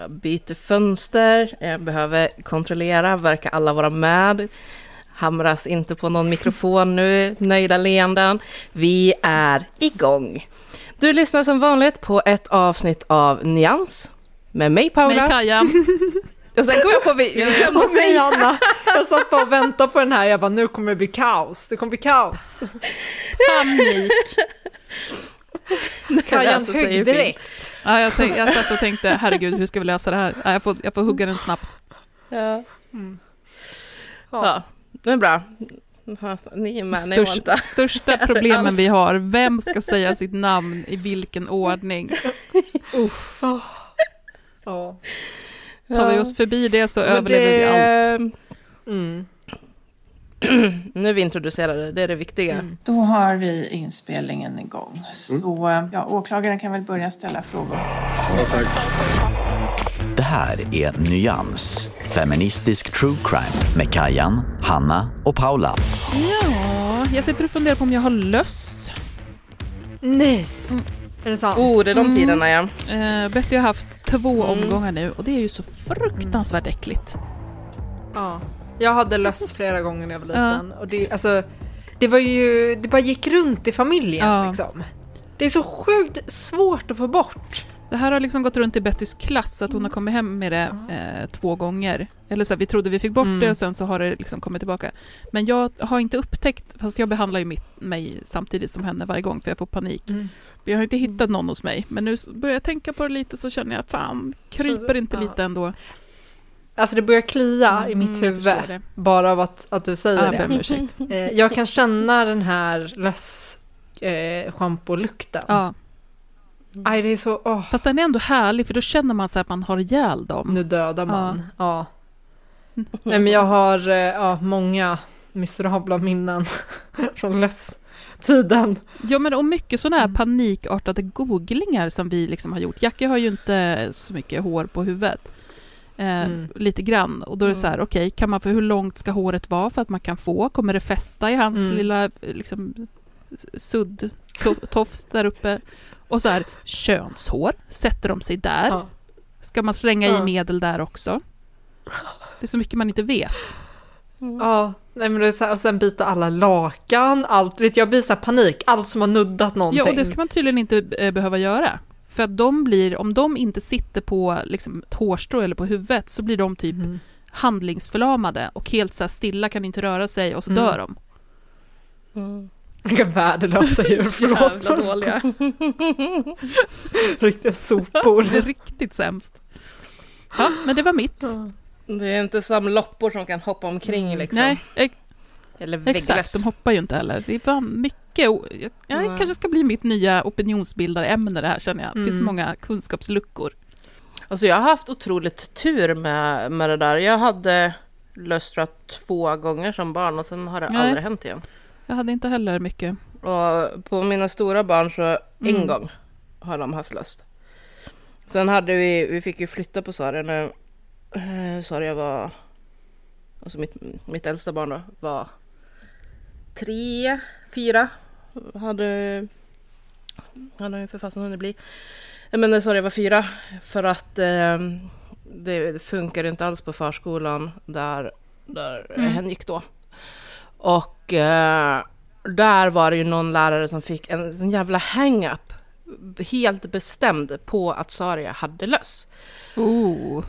Jag byter fönster, jag behöver kontrollera, verkar alla vara med? Hamras inte på någon mikrofon nu, nöjda leenden. Vi är igång. Du lyssnar som vanligt på ett avsnitt av Nyans med mig Paula. Med Kaja. Och sen kom jag på, vi, glömde säga, Anna, jag satt bara och väntade på den här, jag bara nu kommer det bli kaos, det kommer bli kaos. Panik. Kajan högg direkt. Ja, jag, tänk, jag satt och tänkte, herregud, hur ska vi lösa det här? Ja, jag, får, jag får hugga den snabbt. Ja. Ja. ja, det är bra. Ni är med, ni var Störst, största problemen vi har, vem ska säga sitt namn i vilken ordning? Ja. Tar vi oss förbi det så Men överlever vi allt. det- Mm. Nu är vi introducerade, det är det viktiga. Mm. Då har vi inspelningen igång. Så ja, åklagaren kan väl börja ställa frågor. Det här är Nyans, feministisk true crime med Kajan, Hanna och Paula. Ja, jag sitter och funderar på om jag har löss. Nice. Är det sant? Oh, det är de tiderna ja. Eh, Betty har haft två omgångar nu och det är ju så fruktansvärt äckligt. Ja. Jag hade löss flera gånger när jag var liten. Och det, alltså, det var ju, det bara gick runt i familjen Ja. liksom. Det är så sjukt svårt att få bort. Det här har liksom gått runt i Bettys klass, att hon har kommit hem med det eh, två gånger. Eller så här, vi trodde vi fick bort Mm. det och sen så har det liksom kommit tillbaka. Men jag har inte upptäckt, fast jag behandlar ju mitt, mig samtidigt som henne varje gång för jag får panik. Mm. Jag har inte hittat någon hos mig, men nu börjar jag tänka på det lite så känner jag, fan, kryper Så- inte ja. lite ändå? Alltså det börjar klia i mitt Mm, huvud. Bara av att, att du säger Ja, om det. ursäkt. Eh, jag kan känna den här löss eh, schampo-lukten. Ja, Aj, det är så... Åh, fast den är ändå härlig för då känner man så att man har ihjäl dem. nu dödar man. Ja. Nej, men jag har eh, ja, många miserabla minnen från löss-tiden. Ja, men och mycket sådana här Mm. panikartade googlingar som vi liksom har gjort. Jackie har ju inte så mycket hår på huvudet. Eh, Mm. Lite grann. Och då är det så här, okej, kan man få, hur långt ska håret vara för att man kan få? Kommer det fästa i hans Mm. lilla liksom, sudd, tofs där uppe? Och så här, könshår, sätter de sig där? Ja. Ska man slänga i Ja. medel där också? Det är så mycket man inte vet. Ja, nej men det är så här, och sen byta alla lakan, allt. Vet jag blir så panik, allt som har nuddat någonting. Ja, och det ska man tydligen inte eh, behöva göra. För att de blir, om de inte sitter på liksom, ett hårstrå eller på huvudet så blir de typ Mm. handlingsförlamade och helt så här stilla, kan inte röra sig och så Mm. dör de. Vilka värdelösa djur, förlåt. Jävla dåliga. Riktiga sopor. Riktigt sämst. Ja, men det var mitt. Det är inte som loppor som kan hoppa omkring liksom. Nej, ex- Eller exakt. vägglöss. De hoppar ju inte heller. Det var mycket... o- Jag, jag Nej. kanske ska bli mitt nya opinionsbildarämne det här känner jag. Det finns Mm. många kunskapsluckor. Alltså jag har haft otroligt tur med, med det där. Jag hade löst tror jag, två gånger som barn och sen har det Nej. aldrig hänt igen. Jag hade inte heller mycket. Och på mina stora barn så en Mm. gång har de haft löst. Sen hade vi, vi fick ju flytta på Saria när eh, Saria var, alltså mitt, mitt äldsta barn då, var tre, fyra. Hade, hade ju för fasen hunnit bli. Men när Saria var fyra, för att eh, det, det funkar inte alls på förskolan där, där Mm. hen gick då. Och eh, där var det ju någon lärare som fick en sån jävla hang-up helt bestämd på att Saria hade löss. Oh.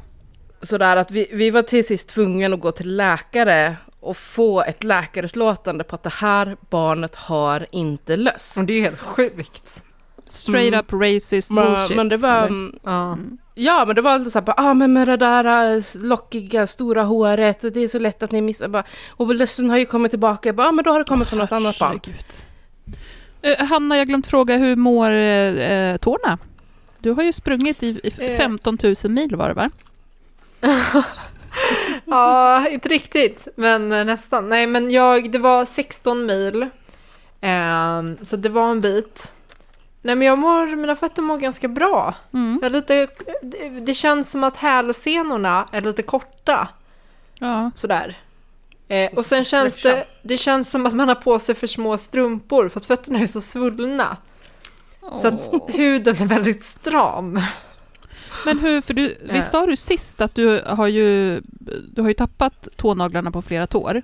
Sådär att vi, vi var till sist tvungna att gå till läkare och få ett läkarutlåtande på att det här barnet har inte löss. Och det är helt sjukt. Straight up racist Men, bullshit. men det var... eller? Ja. Ja, men det var alltid så här, ah, men med det där äh, lockiga, stora håret, och det är så lätt att ni missar. Bara, och lössen har ju kommit tillbaka. Bara, ah, men då har det kommit från något annat barn. Eh, Hanna, jag glömt fråga, hur mår eh, tårna? Du har ju sprungit i, i Eh. 15 000 mil var det va? ja, inte riktigt, men eh, nästan. Nej, men jag, det var 16 mil. Ehm, så det var en bit. Nej, men jag mår, mina fötter mår ganska bra. Mm. Jag lite, det, det känns som att hälsenorna är lite korta. Ja. Sådär. Eh, och sen känns det, det känns som att man har på sig för små strumpor för att fötterna är så svullna. Så att huden är väldigt stram. Men hur, för du, visst sa du sist att du har ju, du har ju tappat tånaglarna på flera tår?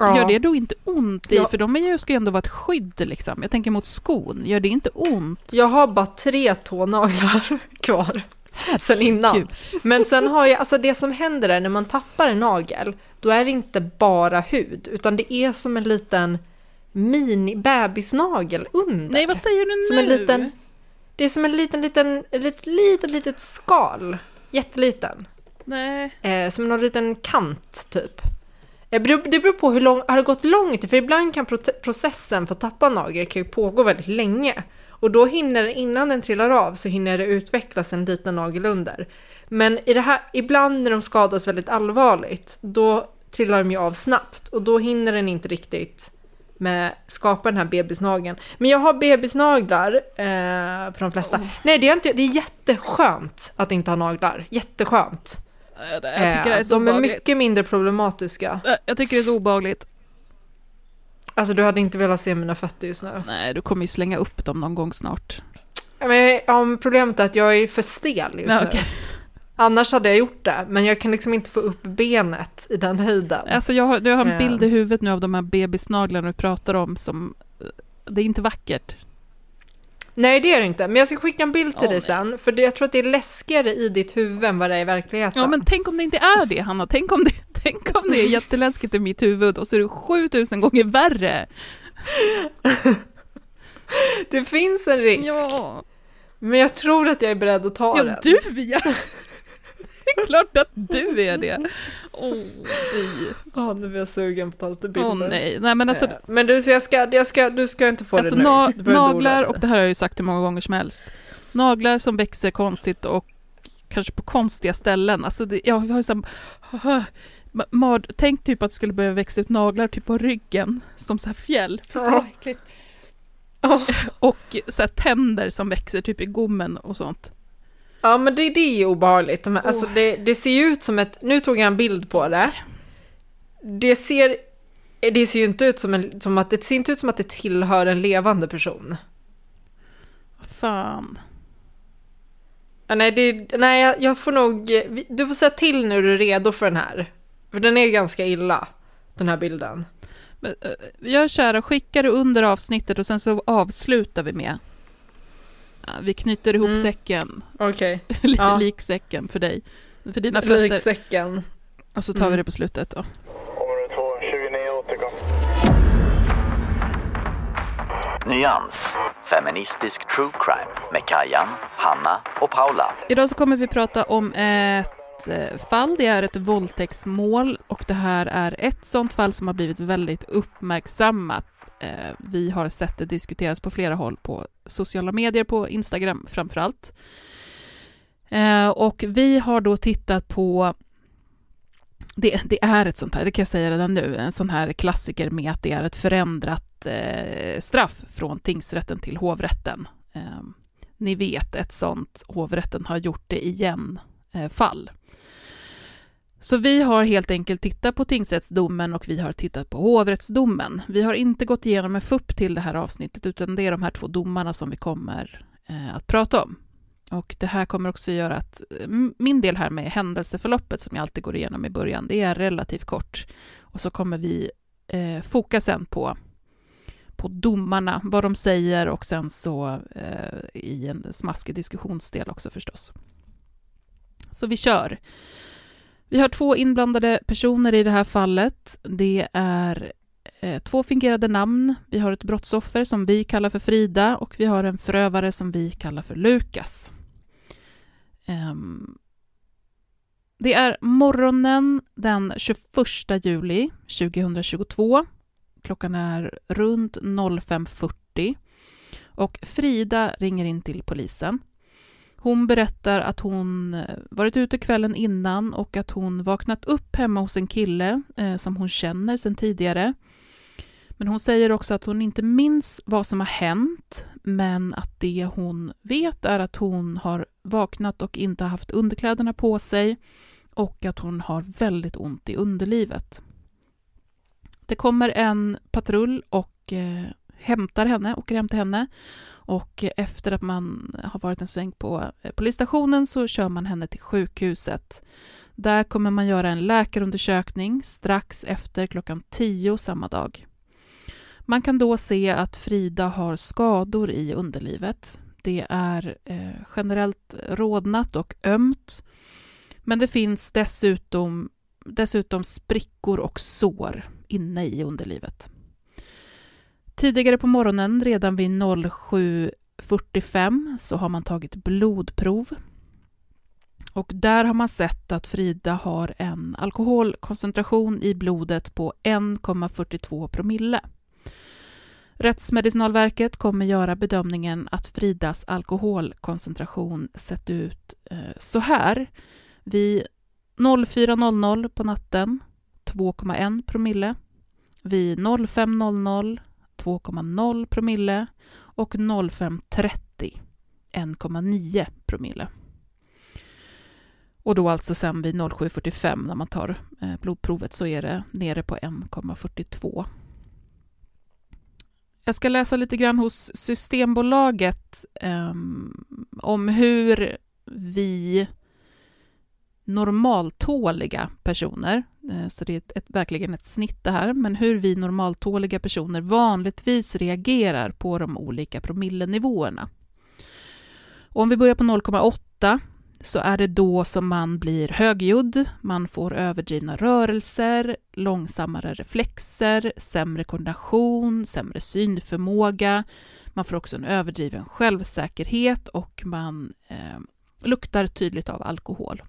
Gör det då inte ont i, Ja. för de är ju, ska ju ändå vara ett skydd liksom. Jag tänker mot skon, gör det inte ont? Jag har bara tre tånaglar kvar sen innan. Gud. Men sen har jag, alltså det som händer är när man tappar en nagel, då är det inte bara hud, utan det är som en liten mini bebisnagel under. Nej, vad säger du Som nu? en liten, det är som en liten, liten, ett litet, litet skal. Jätteliten. Nej. Eh, som någon liten kant typ. Eh, Det beror på hur lång, har det gått lång tid? För ibland kan processen för att tappa nagel kan ju pågå väldigt länge. Och då hinner, innan den trillar av, så hinner det utvecklas en liten nagel under. Men i det här, ibland när de skadas väldigt allvarligt, då trillar de ju av snabbt. Och då hinner den inte riktigt med skapa den här bebisnageln. Men jag har bebisnaglar eh, på de flesta. Nej, det är, inte, det är jätteskönt att inte ha naglar. Jätteskönt. Jag tycker det är Eh, så de är obehagligt. mycket mindre problematiska. Eh, Jag tycker det är så obehagligt. Alltså du hade inte velat se mina fötter just nu. Nej, du kommer ju slänga upp dem någon gång snart. Men, ja, problemet är att jag är för stel just Ja, nu. okej. Annars hade jag gjort det, men jag kan liksom inte få upp benet i den höjden. Alltså jag har, jag har en Eh. bild i huvudet nu av de här bebisnaglarna du pratar om som... eh, Det är inte vackert. Nej det är det inte, men jag ska skicka en bild till Åh, dig sen, för det, jag tror att det är läskigare i ditt huvud än vad det är i verkligheten. Ja, men tänk om det inte är det, Hanna. Tänk om det, tänk om det är jätteläskigt i mitt huvud och så är det 7000 gånger värre. Det finns en risk, Ja, men jag tror att jag är beredd att ta ja den. du ja. Det är klart att du är det. Åh, vi. Ja, nu blir jag sugen på att ta lite bilder. Åh nej. Nej, men alltså, Eh, Men du, jag ska, jag ska, du ska inte få alltså det nu. na- naglar, och det här har jag ju sagt hur många gånger som helst. Naglar som växer konstigt och kanske på konstiga ställen. Alltså det, jag har ju så här, Ma- Mard, tänk typ att det skulle börja växa ut naglar typ på ryggen, som så här fjäll. Ja. Och så här tänder som växer typ i gommen och sånt. Ja men det, det är ju obehagligt. De här, alltså, det, det ser ju ut som ett, nu tog jag en bild på det. Det ser, det ser ju inte ut som, en, som att, det ser inte ut som att det tillhör en levande person. Fan. Ja, nej, det, nej jag, jag får nog, du får säga till när du är redo för den här. För den är ganska illa, den här bilden. Men, eh, Gör kära, skicka det under avsnittet och sen så avslutar vi med vi knyter ihop Mm. säcken, Okej. Ja. liksäcken för dig, för dina fötter. Liksäcken. Och så tar vi Mm. det på slutet då. Område 2, 29 återkom. Nyans. Feministisk true crime med Kajan, Hanna och Paula. Idag så kommer vi prata om ett eh, fall, det är ett våldtäktsmål och det här är ett sånt fall som har blivit väldigt uppmärksammat. Eh, Vi har sett det diskuteras på flera håll på sociala medier, på Instagram framför allt. Eh, Och vi har då tittat på det, det är ett sånt här, det kan jag säga redan nu, en sån här klassiker med att det är ett förändrat eh, straff från tingsrätten till hovrätten. Eh, ni vet ett sånt hovrätten har gjort det igen eh, fall. Så vi har helt enkelt tittat på tingsrättsdomen och vi har tittat på hovrättsdomen. Vi har inte gått igenom en FUP till det här avsnittet utan det är de här två domarna som vi kommer eh, att prata om. Och det här kommer också göra att eh, min del här med händelseförloppet som jag alltid går igenom i början, det är relativt kort. Och så kommer vi eh, foka sen på, på domarna, vad de säger och sen så eh, i en smaskig diskussionsdel också förstås. Så vi kör. Vi har två inblandade personer i det här fallet. Det är eh, två fingerade namn. Vi har ett brottsoffer som vi kallar för Frida och vi har en förövare som vi kallar för Lukas. Ehm, det är morgonen den 21 juli 2022. Klockan är runt 05.40 och Frida ringer in till polisen. Hon berättar att hon eh, varit ute kvällen innan och att hon vaknat upp hemma hos en kille eh, som hon känner sedan tidigare. Men hon säger också att hon inte minns vad som har hänt, men att det hon vet är att hon har vaknat och inte haft underkläderna på sig och att hon har väldigt ont i underlivet. Det kommer en patrull och eh, hämtar henne, åker hem till henne och efter att man har varit en sväng på eh, polisstationen så kör man henne till sjukhuset. Där kommer man göra en läkarundersökning strax efter klockan 10 samma dag. Man kan då se att Frida har skador i underlivet. Det är eh, generellt rodnat och ömt. Men det finns dessutom, dessutom sprickor och sår inne i underlivet. Tidigare på morgonen, redan vid 07.45, så har man tagit blodprov. Och där har man sett att Frida har en alkoholkoncentration i blodet på 1,42 promille. Rättsmedicinalverket kommer göra bedömningen att Fridas alkoholkoncentration sett ut eh, så här. Vid 04.00 på natten 2,1 promille. Vid 05.00 2,0 promille och 05.30 1,9 promille. Och då alltså sen vid 07.45 när man tar eh, blodprovet så är det nere på 1,42. Jag ska läsa lite grann hos Systembolaget eh, om hur vi normaltåliga personer, eh, så det är ett, ett, verkligen ett snitt det här, men hur vi normaltåliga personer vanligtvis reagerar på de olika promillenivåerna. Och om vi börjar på 0,8 så är det då som man blir högljudd, man får överdrivna rörelser, långsammare reflexer, sämre koordination, sämre synförmåga, man får också en överdriven självsäkerhet och man eh, luktar tydligt av alkohol.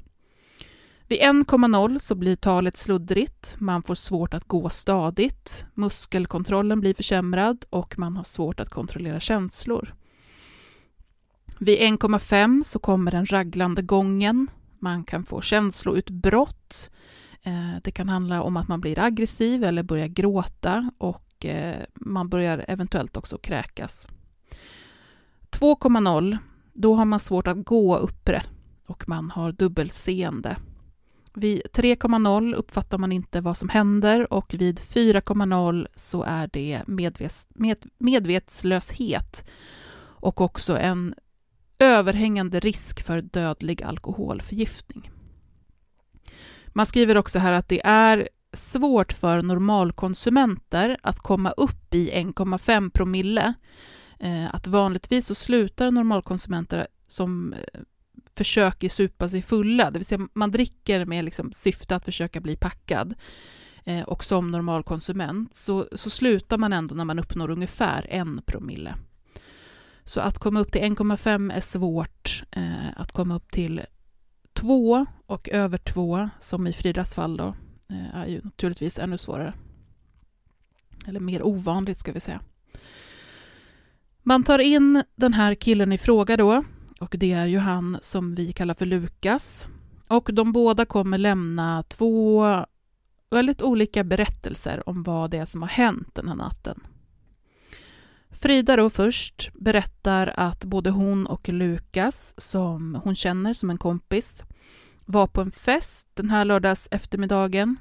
Vid 1,0 så blir talet sluddrigt, man får svårt att gå stadigt, muskelkontrollen blir försämrad och man har svårt att kontrollera känslor. Vid 1,5 så kommer den raglande gången, man kan få känsloutbrott, eh, det kan handla om att man blir aggressiv eller börjar gråta och eh, man börjar eventuellt också kräkas. 2,0, då har man svårt att gå upprätt och man har dubbelseende. Vid 3,0 uppfattar man inte vad som händer och vid 4,0 så är det medvets, med, medvetslöshet och också en överhängande risk för dödlig alkoholförgiftning. Man skriver också här att det är svårt för normalkonsumenter att komma upp i 1,5 promille. Eh, att vanligtvis så slutar normalkonsumenter som eh, försöker supa sig fulla, det vill säga man dricker med liksom syfte att försöka bli packad eh, och som normal konsument så, så slutar man ändå när man uppnår ungefär en promille. Så att komma upp till 1,5 är svårt, eh, att komma upp till 2 och över 2, som i Fridas fall då, eh, är ju naturligtvis ännu svårare. Eller mer ovanligt ska vi säga. Man tar in den här killen i fråga då, och det är ju han som vi kallar för Lukas. Och de båda kommer lämna två väldigt olika berättelser om vad det är som har hänt den här natten. Frida då först berättar att både hon och Lukas, som hon känner som en kompis, var på en fest den här lördags eftermiddagen.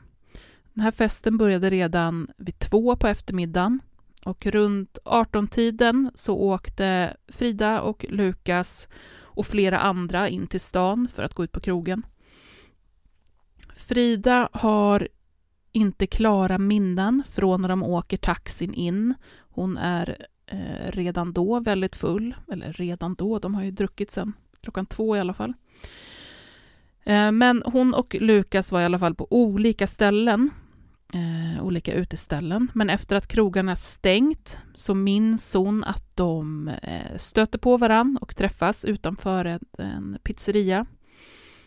Den här festen började redan vid två på eftermiddagen och runt 18-tiden så åkte Frida och Lukas och flera andra in till stan för att gå ut på krogen. Frida har inte klara minnen från när de åker taxin in. Hon är eh, redan då väldigt full, eller redan då, de har ju druckit sen klockan två i alla fall. Eh, men hon och Lukas var i alla fall på olika ställen, eh, olika uteställen. Men efter att krogarna stängt så minns hon att de eh, stöter på varann och träffas utanför en, en pizzeria.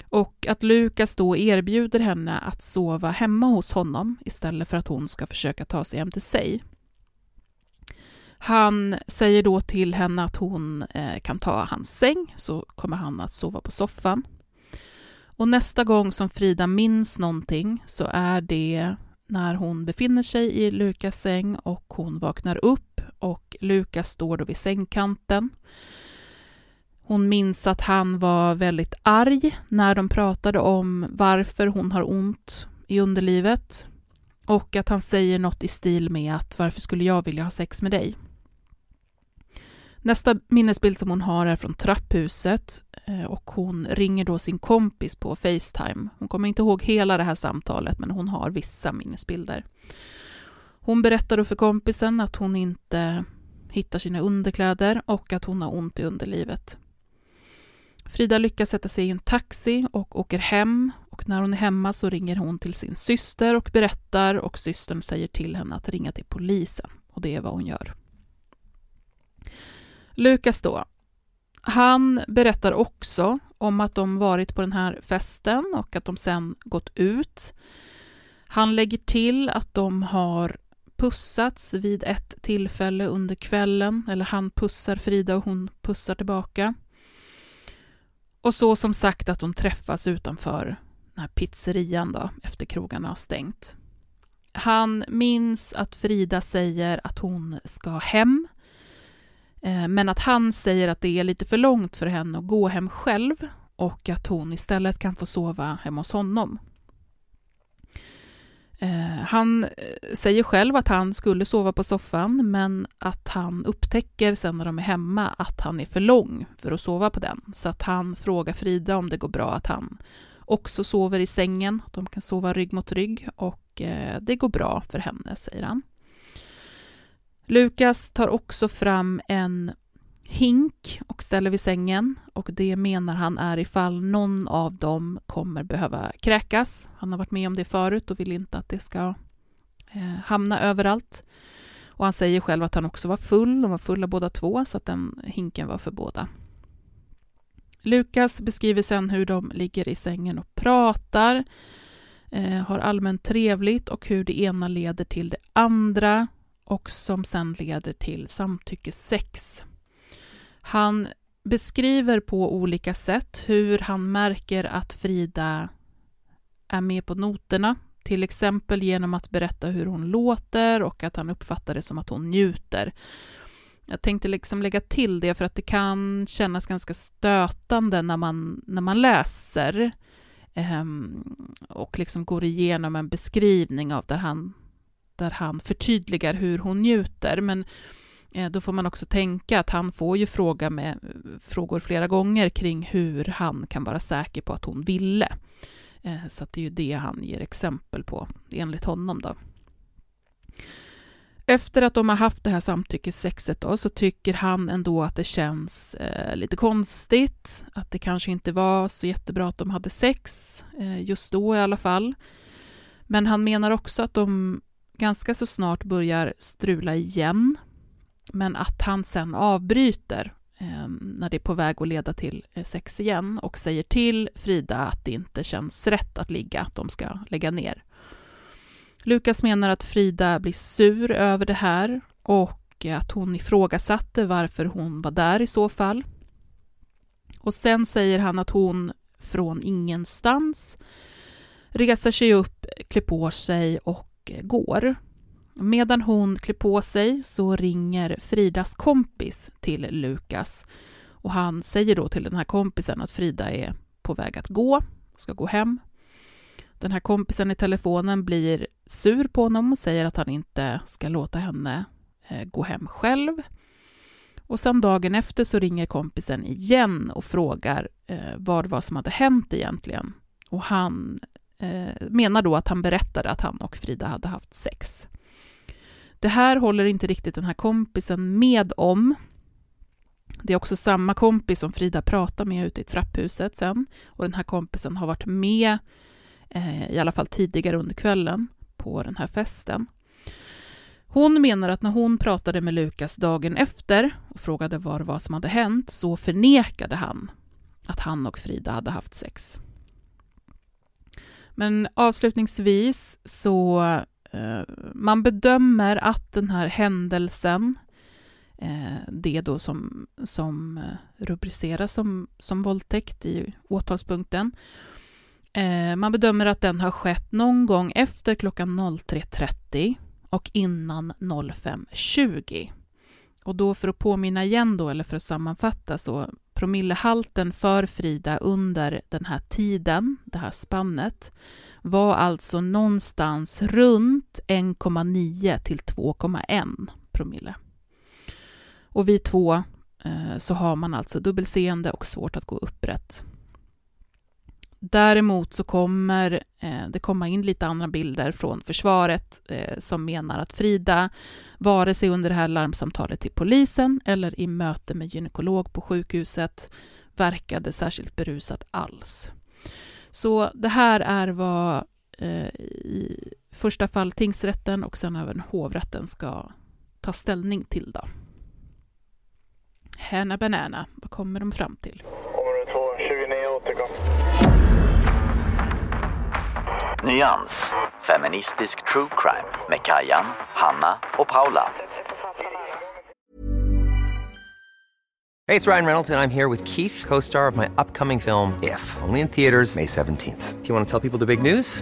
Och att Lukas då erbjuder henne att sova hemma hos honom istället för att hon ska försöka ta sig hem till sig. Han säger då till henne att hon eh, kan ta hans säng, så kommer han att sova på soffan. Och nästa gång som Frida minns någonting så är det när hon befinner sig i Lukas säng och hon vaknar upp och Lukas står då vid sängkanten. Hon minns att han var väldigt arg när de pratade om varför hon har ont i underlivet och att han säger något i stil med att varför skulle jag vilja ha sex med dig? Nästa minnesbild som hon har är från trapphuset Eh, och hon ringer då sin kompis på Facetime. Hon kommer inte ihåg hela det här samtalet men hon har vissa minnesbilder. Hon berättar då för kompisen att hon inte hittar sina underkläder och att hon har ont i underlivet. Frida lyckas sätta sig i en taxi och åker hem och när hon är hemma så ringer hon till sin syster och berättar och systern säger till henne att ringa till polisen och det är vad hon gör. Lukas då, han berättar också om att de varit på den här festen och att de sen gått ut. Han lägger till att de har pussats vid ett tillfälle under kvällen, eller han pussar Frida och hon pussar tillbaka. Och så som sagt att de träffas utanför den här pizzerian då, efter krogarna har stängt. Han minns att Frida säger att hon ska hem Eh, men att han säger att det är lite för långt för henne att gå hem själv och att hon istället kan få sova hemma hos honom. Eh, han eh, säger själv att han skulle sova på soffan men att han upptäcker sen när de är hemma att han är för lång för att sova på den. Så att han frågar Frida om det går bra att han också sover i sängen, att de kan sova rygg mot rygg och det går bra för henne, säger han. Lukas tar också fram en hink och ställer vid sängen och det menar han är ifall någon av dem kommer behöva kräkas. Han har varit med om det förut och vill inte att det ska eh, hamna överallt. Och han säger själv att han också var full, de var fulla båda två, så att den hinken var för båda. Lukas beskriver sen hur de ligger i sängen och pratar, eh, har allmänt trevligt och hur det ena leder till det andra och som sen leder till samtyckessex. Han beskriver på olika sätt hur han märker att Frida är med på noterna, till exempel genom att berätta hur hon låter och att han uppfattar det som att hon njuter. Jag tänkte liksom lägga till det för att det kan kännas ganska stötande när man, när man läser eh, och liksom går igenom en beskrivning av där han där han förtydligar hur hon njuter. Men eh, då får man också tänka att han får ju fråga med eh, frågor flera gånger kring hur han kan vara säker på att hon ville. Eh, så det är ju det han ger exempel på, enligt honom. då. Efter att de har haft det här samtyckessexet då, så tycker han ändå att det känns eh, lite konstigt, att det kanske inte var så jättebra att de hade sex, eh, just då i alla fall. Men han menar också att de ganska så snart börjar strula igen, men att han sen avbryter ehm, när det är på väg att leda till eh, sex igen och säger till Frida att det inte känns rätt att ligga, att de ska lägga ner. Lukas menar att Frida blir sur över det här och att hon ifrågasatte varför hon var där i så fall. Och sen säger han att hon från ingenstans reser sig upp, klär på sig och Eh, går. Medan hon klär på sig så ringer Fridas kompis till Lukas och han säger då till den här kompisen att Frida är på väg att gå, ska gå hem. Den här kompisen i telefonen blir sur på honom och säger att han inte ska låta henne eh, gå hem själv. Och sen dagen efter så ringer kompisen igen och frågar eh, vad det var som hade hänt egentligen. Och han eh, menar då att han berättade att han och Frida hade haft sex. Det här håller inte riktigt den här kompisen med om. Det är också samma kompis som Frida pratar med ute i trapphuset sen. Och den här kompisen har varit med, eh, i alla fall tidigare under kvällen, på den här festen. Hon menar att när hon pratade med Lukas dagen efter och frågade vad det var som hade hänt så förnekade han att han och Frida hade haft sex. Men avslutningsvis så eh, man bedömer att den här händelsen, eh, det då som, som eh, rubriceras som, som våldtäkt i åtalspunkten, eh, man bedömer att den har skett någon gång efter klockan 03.30 och innan 05.20. Och då för att påminna igen då, eller för att sammanfatta, så promillehalten för Frida under den här tiden, det här spannet, var alltså någonstans runt 1,9 till 2,1 promille. Och vid två eh, så har man alltså dubbelseende och svårt att gå upprätt. Däremot så kommer eh, det komma in lite andra bilder från försvaret eh, som menar att Frida, vare sig under det här larmsamtalet till polisen eller i möte med gynekolog på sjukhuset, verkade särskilt berusad alls. Så det här är vad eh, i första fall tingsrätten och sen även hovrätten ska ta ställning till. Då. Hanna Banana, vad kommer de fram till? Område 2, 29 återkom. Nyans. Feministisk true crime med Kajan, Hanna och Paula. Hey, it's Ryan Reynolds, and I'm here with Keith, co star of my upcoming film, If, only in theaters, May 17th. Do you want to tell people the big news?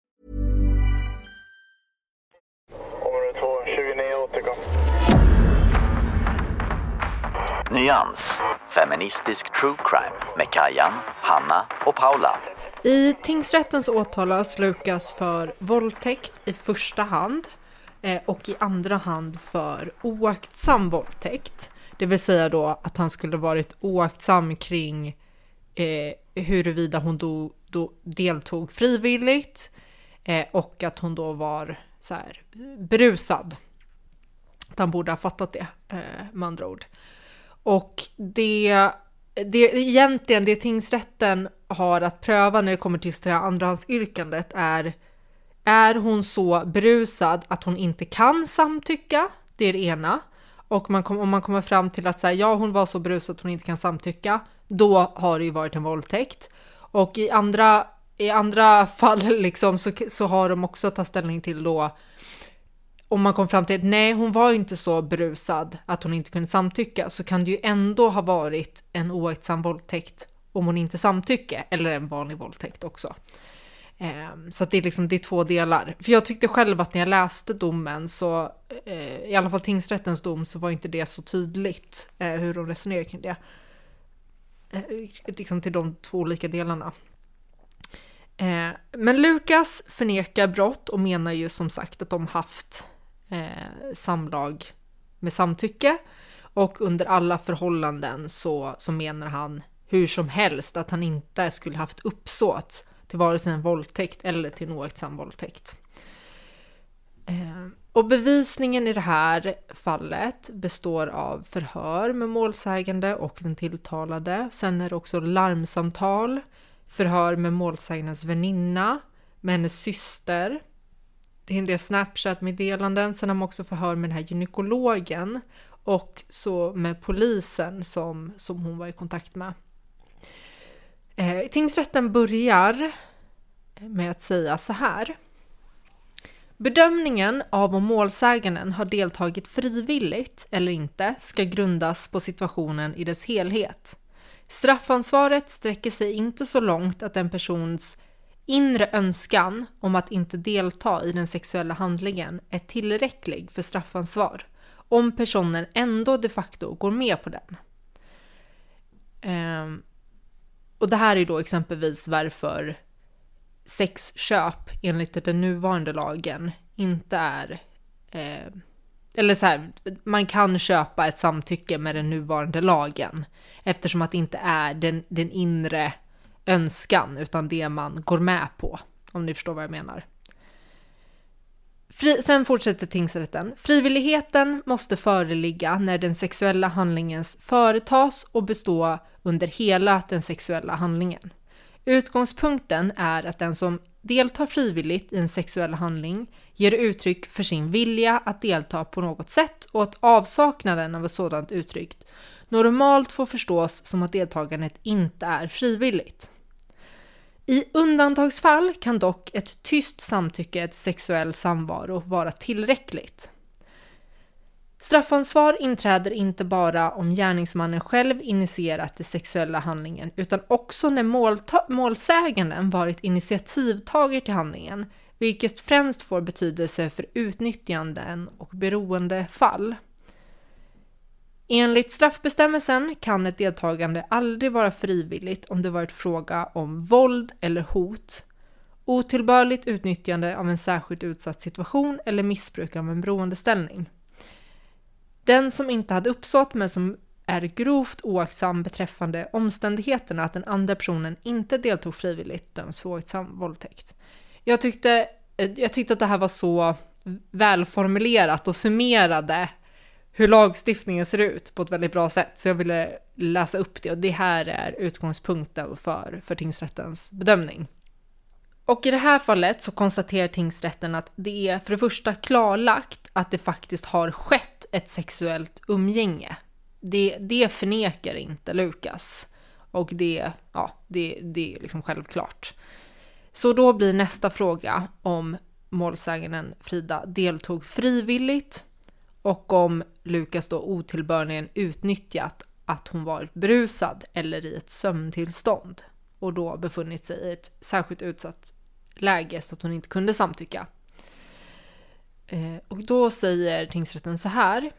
Nyans. Feministisk true crime med Kajan, Hanna och Paula. I tingsrätten så åtalas Lukas för våldtäkt i första hand eh, och i andra hand för oaktsam våldtäkt. Det vill säga då att han skulle varit oaktsam kring eh, huruvida hon då, då deltog frivilligt eh, och att hon då var så här, eh, berusad. Att han borde ha fattat det eh, med andra ord. Och det, det egentligen det tingsrätten har att pröva när det kommer till just det här andrahandsyrkandet är är hon så berusad att hon inte kan samtycka? Det är det ena. Och man kom, om man kommer fram till att säga ja, hon var så berusad att hon inte kan samtycka, då har det ju varit en våldtäkt. Och i andra, i andra fall liksom så, så har de också att ta ställning till då om man kom fram till att nej, hon var inte så berusad att hon inte kunde samtycka, så kan det ju ändå ha varit en oaktsam våldtäkt om hon inte samtycker, eller en vanlig våldtäkt också. Ehm, så att det är liksom det är två delar. För jag tyckte själv att när jag läste domen så, eh, i alla fall tingsrättens dom, så var inte det så tydligt eh, hur de resonerar kring det. Eh, liksom till de två olika delarna. Men Lukas förnekar brott och menar ju som sagt att de haft eh, samlag med samtycke. Och under alla förhållanden så, så menar han hur som helst att han inte skulle haft uppsåt till vare sig en våldtäkt eller till en oaktsam våldtäkt. Eh, och bevisningen i det här fallet består av förhör med målsägande och den tilltalade. Sen är det också larmsamtal, förhör med målsägandens väninna, med hennes syster. Det är en del Snapchat-meddelanden. Sen har man också förhör med den här gynekologen och så med polisen som, som hon var i kontakt med. Eh, tingsrätten börjar med att säga så här. Bedömningen av om målsäganden har deltagit frivilligt eller inte ska grundas på situationen i dess helhet. Straffansvaret sträcker sig inte så långt att en persons inre önskan om att inte delta i den sexuella handlingen är tillräcklig för straffansvar om personen ändå de facto går med på den. Um, och det här är då exempelvis varför sexköp enligt den nuvarande lagen inte är eh, eller så här, man kan köpa ett samtycke med den nuvarande lagen eftersom att det inte är den, den inre önskan utan det man går med på, om ni förstår vad jag menar. Fri, sen fortsätter tingsrätten. Frivilligheten måste föreligga när den sexuella handlingen företas och bestå under hela den sexuella handlingen. Utgångspunkten är att den som deltar frivilligt i en sexuell handling ger uttryck för sin vilja att delta på något sätt och att avsaknaden av ett sådant uttryck normalt får förstås som att deltagandet inte är frivilligt. I undantagsfall kan dock ett tyst samtycke till sexuell samvaro vara tillräckligt. Straffansvar inträder inte bara om gärningsmannen själv initierat den sexuella handlingen utan också när målsäganden varit initiativtagare till handlingen, vilket främst får betydelse för utnyttjanden och beroendefall. Enligt straffbestämmelsen kan ett deltagande aldrig vara frivilligt om det varit fråga om våld eller hot, otillbörligt utnyttjande av en särskilt utsatt situation eller missbruk av en beroendeställning. Den som inte hade uppsåt men som är grovt oaktsam beträffande omständigheterna att den andra personen inte deltog frivilligt döms för oaktsam våldtäkt. Jag tyckte, jag tyckte att det här var så välformulerat och summerade hur lagstiftningen ser ut på ett väldigt bra sätt, så jag ville läsa upp det och det här är utgångspunkten för, för tingsrättens bedömning. Och i det här fallet så konstaterar tingsrätten att det är för det första klarlagt att det faktiskt har skett ett sexuellt umgänge. Det, det förnekar inte Lukas. Och det, ja, det, det är liksom självklart. Så då blir nästa fråga om målsäganden Frida deltog frivilligt och om Lukas då otillbörligen utnyttjat att hon varit berusad eller i ett sömntillstånd och då befunnit sig i ett särskilt utsatt läge så att hon inte kunde samtycka. Eh, och då säger tingsrätten så här.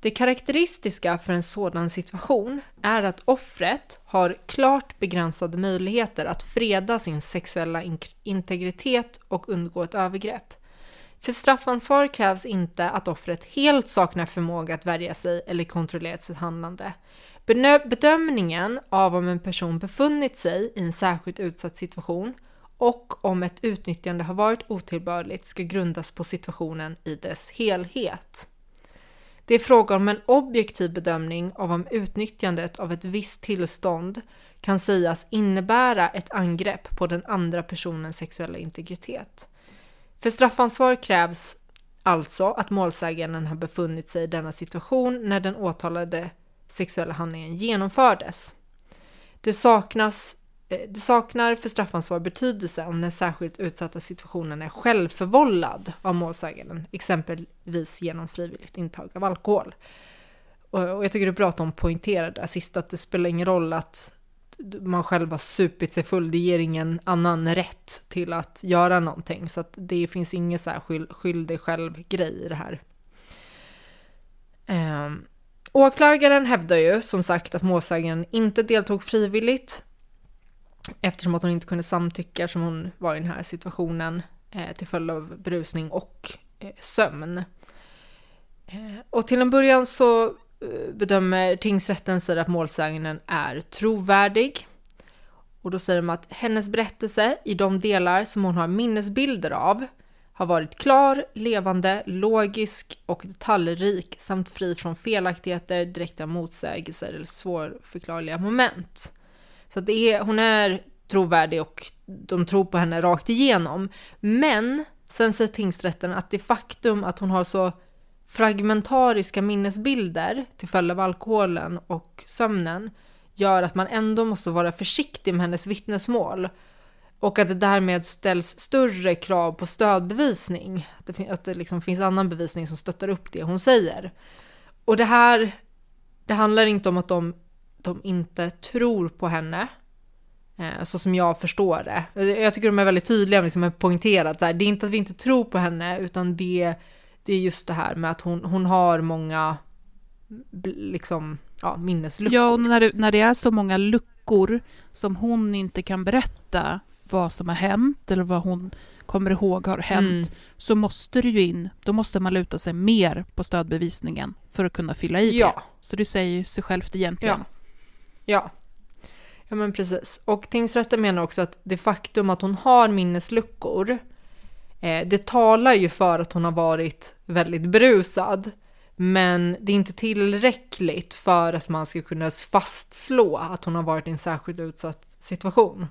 Det karaktäristiska för en sådan situation är att offret har klart begränsade möjligheter att freda sin sexuella integritet och undgå ett övergrepp. För straffansvar krävs inte att offret helt saknar förmåga att värja sig eller kontrollera sitt handlande. Bedömningen av om en person befunnit sig i en särskilt utsatt situation och om ett utnyttjande har varit otillbörligt ska grundas på situationen i dess helhet. Det är fråga om en objektiv bedömning av om utnyttjandet av ett visst tillstånd kan sägas innebära ett angrepp på den andra personens sexuella integritet. För straffansvar krävs alltså att målsäganden har befunnit sig i denna situation när den åtalade sexuella handlingen genomfördes. Det, saknas, eh, det saknar för straffansvar betydelse om den särskilt utsatta situationen är självförvållad av målsäganden, exempelvis genom frivilligt intag av alkohol. Och jag tycker det är bra att de poängterar det sista, att det spelar ingen roll att man själv har supit sig full, det ger ingen annan rätt till att göra någonting. Så att det finns ingen särskild skyll dig själv-grej i det här. Eh, åklagaren hävdar ju som sagt att målsägaren inte deltog frivilligt eftersom att hon inte kunde samtycka som hon var i den här situationen eh, till följd av berusning och eh, sömn. Eh, och till en början så Eh, bedömer tingsrätten säger att målsäganden är trovärdig. Och då säger de att hennes berättelse i de delar som hon har minnesbilder av har varit klar, levande, logisk och detaljrik samt fri från felaktigheter, direkta motsägelser eller svårförklarliga moment. Så det är, hon är trovärdig och de tror på henne rakt igenom. Men sen säger tingsrätten att det faktum att hon har så fragmentariska minnesbilder till följd av alkoholen och sömnen gör att man ändå måste vara försiktig med hennes vittnesmål och att det därmed ställs större krav på stödbevisning. Att det, att det liksom finns annan bevisning som stöttar upp det hon säger. Och det här, det handlar inte om att de, de inte tror på henne, eh, så som jag förstår det. Jag tycker de är väldigt tydliga, liksom att poängterat att det är inte att vi inte tror på henne, utan det, det är just det här med att hon, hon har många liksom, ja, minnesluckor. Ja, och när det, när det är så många luckor som hon inte kan berätta vad som har hänt eller vad hon kommer ihåg har hänt, Mm. så måste det ju in, då måste man luta sig mer på stödbevisningen för att kunna fylla i det. Ja. Så det säger ju sig självt egentligen. Ja. Ja men precis. Och tingsrätten menar också att det faktum att hon har minnesluckor, Eh, det talar ju för att hon har varit väldigt berusad. Men det är inte tillräckligt för att man ska kunna fastslå att hon har varit i en särskilt utsatt situation.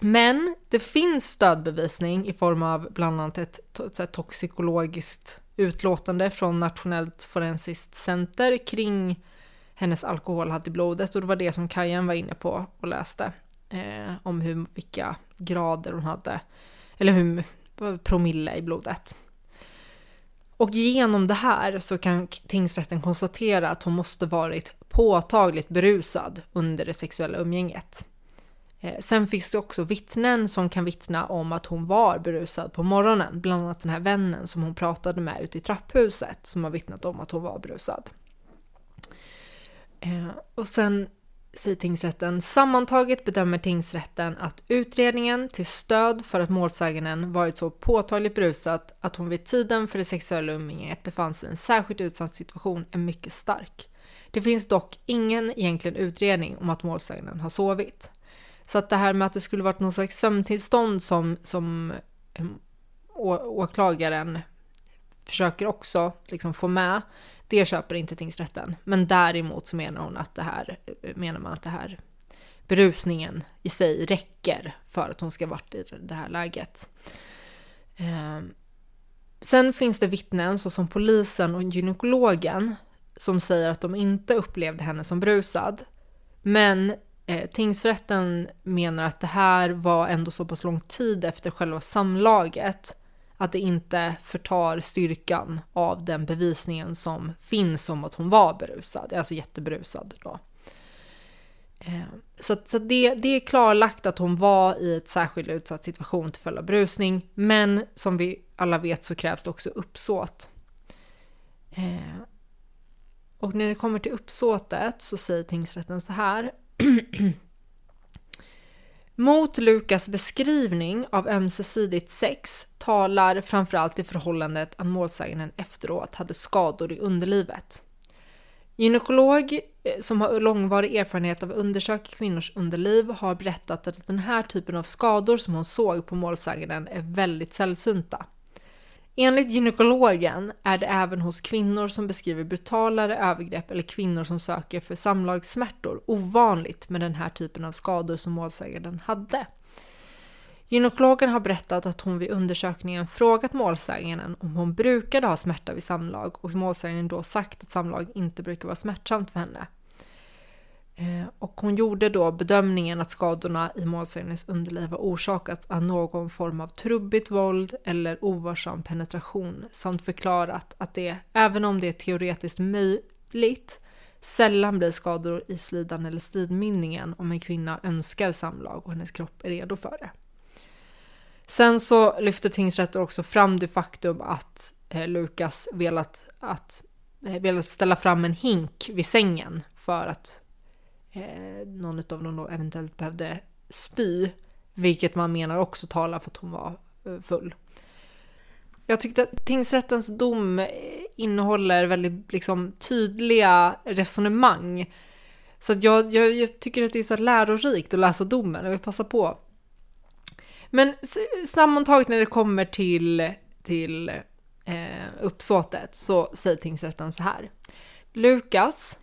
Men det finns stödbevisning i form av bland annat ett to- toxikologiskt utlåtande från Nationellt forensiskt center kring hennes alkoholhalt i blodet och det var det som Kajan var inne på och läste eh, om hur, vilka grader hon hade, eller hur promille i blodet. Och genom det här så kan tingsrätten konstatera att hon måste varit påtagligt berusad under det sexuella umgänget. Eh, sen finns det också vittnen som kan vittna om att hon var berusad på morgonen, bland annat den här vännen som hon pratade med ute i trapphuset som har vittnat om att hon var berusad. Eh, och sen säger tingsrätten, sammantaget bedömer tingsrätten att utredningen till stöd för att målsäganden varit så påtagligt berusad att hon vid tiden för det sexuella umgänget befann sig i en särskilt utsatt situation är mycket stark. Det finns dock ingen egentligen utredning om att målsäganden har sovit. Så att det här med att det skulle varit någon slags sömntillstånd som, som eh, å- åklagaren försöker också liksom få med, det köper inte tingsrätten. Men däremot så menar hon att det här, menar man att det här berusningen i sig räcker för att hon ska varit i det här läget. Ehm, sen finns det vittnen såsom polisen och gynekologen som säger att de inte upplevde henne som brusad. Men eh, tingsrätten menar att det här var ändå så pass lång tid efter själva samlaget att det inte förtar styrkan av den bevisningen som finns om att hon var berusad, alltså jätteberusad då. Eh, så, så det, det är klarlagt att hon var i ett särskilt utsatt situation till följd av brusning, men som vi alla vet så krävs det också uppsåt. Eh, och när det kommer till uppsåtet så säger tingsrätten så här. Mot Lukas beskrivning av ömsesidigt sex talar framförallt i förhållandet att målsäganden efteråt hade skador i underlivet. Gynekolog eh, som har långvarig erfarenhet av att undersöka kvinnors underliv har berättat att den här typen av skador som hon såg på målsäganden är väldigt sällsynta. Enligt gynekologen är det även hos kvinnor som beskriver brutalare övergrepp eller kvinnor som söker för samlagssmärtor ovanligt med den här typen av skador som målsäganden hade. Gynekologen har berättat att hon vid undersökningen frågat målsäganden om hon brukade ha smärta vid samlag och målsäganden då sagt att samlag inte brukar vara smärtsamt för henne. Eh, och hon gjorde då bedömningen att skadorna i målsägandens underliv var orsakat av någon form av trubbigt våld eller ovarsam penetration samt förklarat att det, även om det är teoretiskt möjligt, sällan blir skador i slidan eller slidmynningen om en kvinna önskar samlag och hennes kropp är redo för det. Sen så lyfter tingsrätten också fram det faktum att eh, Lukas velat, att, eh, velat ställa fram en hink vid sängen för att eh, någon av dem då eventuellt behövde spy, vilket man menar också talar för att hon var eh, full. Jag tyckte att tingsrättens dom innehåller väldigt liksom, tydliga resonemang. Så att jag, jag, jag tycker att det är så lärorikt att läsa domen, jag vill passa på. Men sammantaget när det kommer till, till eh, uppsåtet så säger tingsrätten så här. Lukas,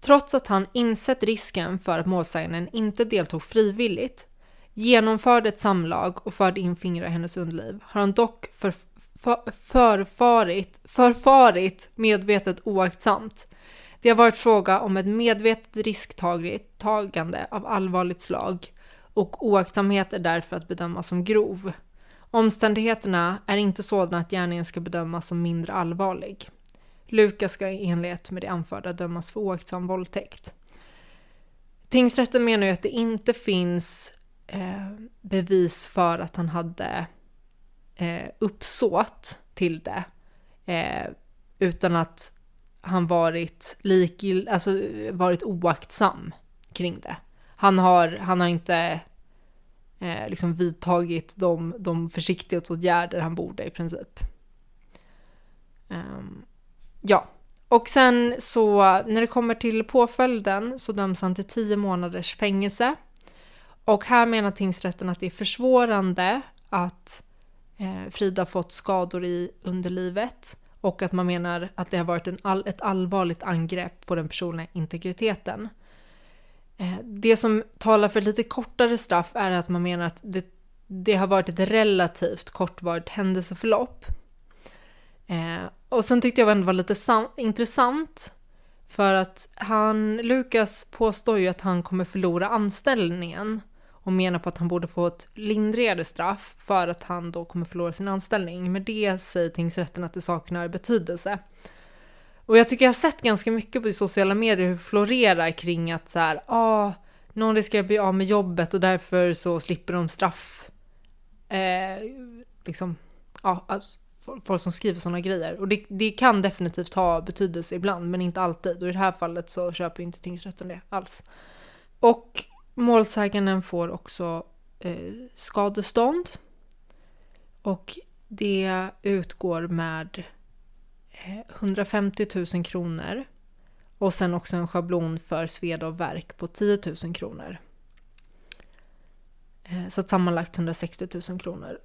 trots att han insett risken för att målsäganden inte deltog frivilligt, genomförde ett samlag och förde in fingrar i hennes underliv, har han dock för, för, förfarit, förfarit medvetet oaktsamt. Det Det har varit fråga om ett medvetet risktagande av allvarligt slag och oaktsamhet är därför att bedöma som grov. Omständigheterna är inte sådana att gärningen ska bedömas som mindre allvarlig. Lukas ska i enlighet med det anförda dömas för oaktsam våldtäkt. Tingsrätten menar ju att det inte finns eh, bevis för att han hade eh, uppsåt till det, eh, utan att han varit likgill, alltså varit oaktsam kring det. Han har, han har inte eh, liksom vidtagit de, de försiktighetsåtgärder han borde i princip. Um, ja, och sen så när det kommer till påföljden så döms han till 10 månaders fängelse. Och här menar tingsrätten att det är försvårande att eh, Frida fått skador i underlivet och att man menar att det har varit en all, ett allvarligt angrepp på den personliga integriteten. Eh, det som talar för lite kortare straff är att man menar att det, det har varit ett relativt kortvarigt händelseförlopp. Eh, och sen tyckte jag ändå var lite intressant för att han, Lukas påstår ju att han kommer förlora anställningen och menar på att han borde få ett lindrigare straff för att han då kommer förlora sin anställning. Med det säger tingsrätten att det saknar betydelse. Och jag tycker jag har sett ganska mycket på sociala medier hur det florerar kring att så här, ah, någon riskerar att bli av med jobbet och därför så slipper de straff. Eh, liksom, ja, alltså, folk som skriver sådana grejer. Och det, det, kan definitivt ha betydelse ibland, men inte alltid. Och i det här fallet så köper inte tingsrätten det alls. Och målsäganden får också eh, skadestånd. Och det utgår med eh, 150 000 kronor och sen också en schablon för sveda och verk på 10 000 kronor. Eh, så att sammanlagt 160 000 kronor.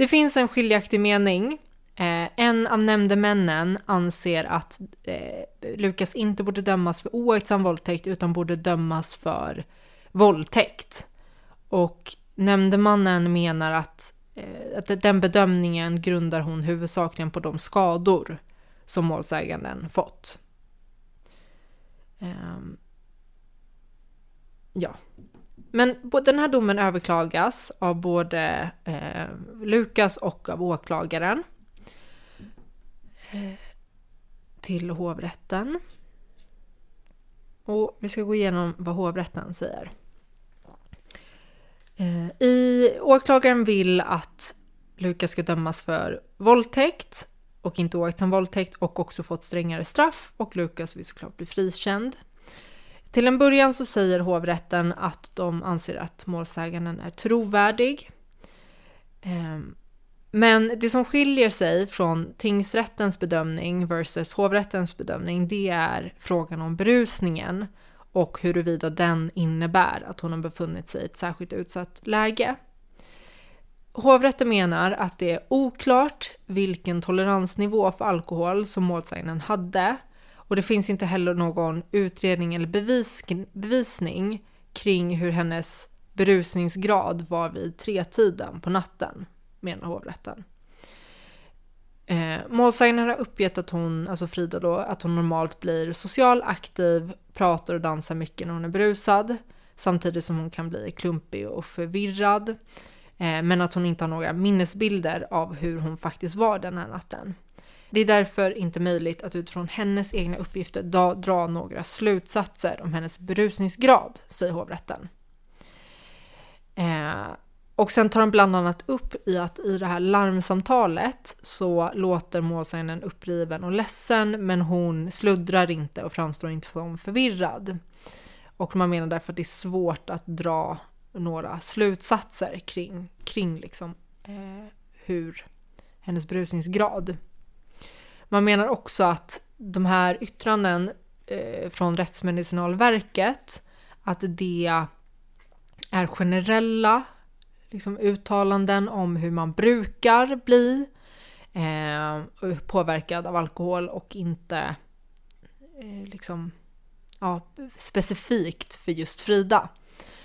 Det finns en skiljaktig mening. Eh, en av nämndemännen anser att eh, Lukas inte borde dömas för oaktsam våldtäkt utan borde dömas för våldtäkt. Och nämndemannen menar att Eh, att den bedömningen grundar hon huvudsakligen på de skador som målsäganden fått. Ehm, ja. Men den här domen överklagas av både eh, Lukas och av åklagaren eh, till hovrätten. Och vi ska gå igenom vad hovrätten säger. Eh, I åklagaren vill att Lukas ska dömas för våldtäkt och inte oaktsam våldtäkt och också fått strängare straff och Lukas vill såklart bli frikänd. Till en början så säger hovrätten att de anser att målsäganden är trovärdig. Ehm, men det som skiljer sig från tingsrättens bedömning versus hovrättens bedömning det är frågan om berusningen och huruvida den innebär att hon har befunnit sig i ett särskilt utsatt läge. Hovrätten menar att det är oklart vilken toleransnivå för alkohol som målsäganden hade och det finns inte heller någon utredning eller bevis, bevisning kring hur hennes berusningsgrad var vid tretiden på natten, menar hovrätten. Eh, målsäganden har uppgett att hon, alltså Frida då, att hon normalt blir social, aktiv, pratar och dansar mycket när hon är berusad, Samtidigt som hon kan bli klumpig och förvirrad. Eh, men att hon inte har några minnesbilder av hur hon faktiskt var den här natten. Det är därför inte möjligt att utifrån hennes egna uppgifter dra, några slutsatser om hennes berusningsgrad, säger hovrätten. Eh, och sen tar de bland annat upp i att i det här larmsamtalet så låter målsäganden uppriven och ledsen men hon sluddrar inte och framstår inte som förvirrad. Och man menar därför att det är svårt att dra några slutsatser kring, kring liksom, eh, hur hennes berusningsgrad. Man menar också att de här yttranden eh, från Rättsmedicinalverket, att det är generella liksom, uttalanden om hur man brukar bli eh, påverkad av alkohol och inte eh, liksom, ja, specifikt för just Frida.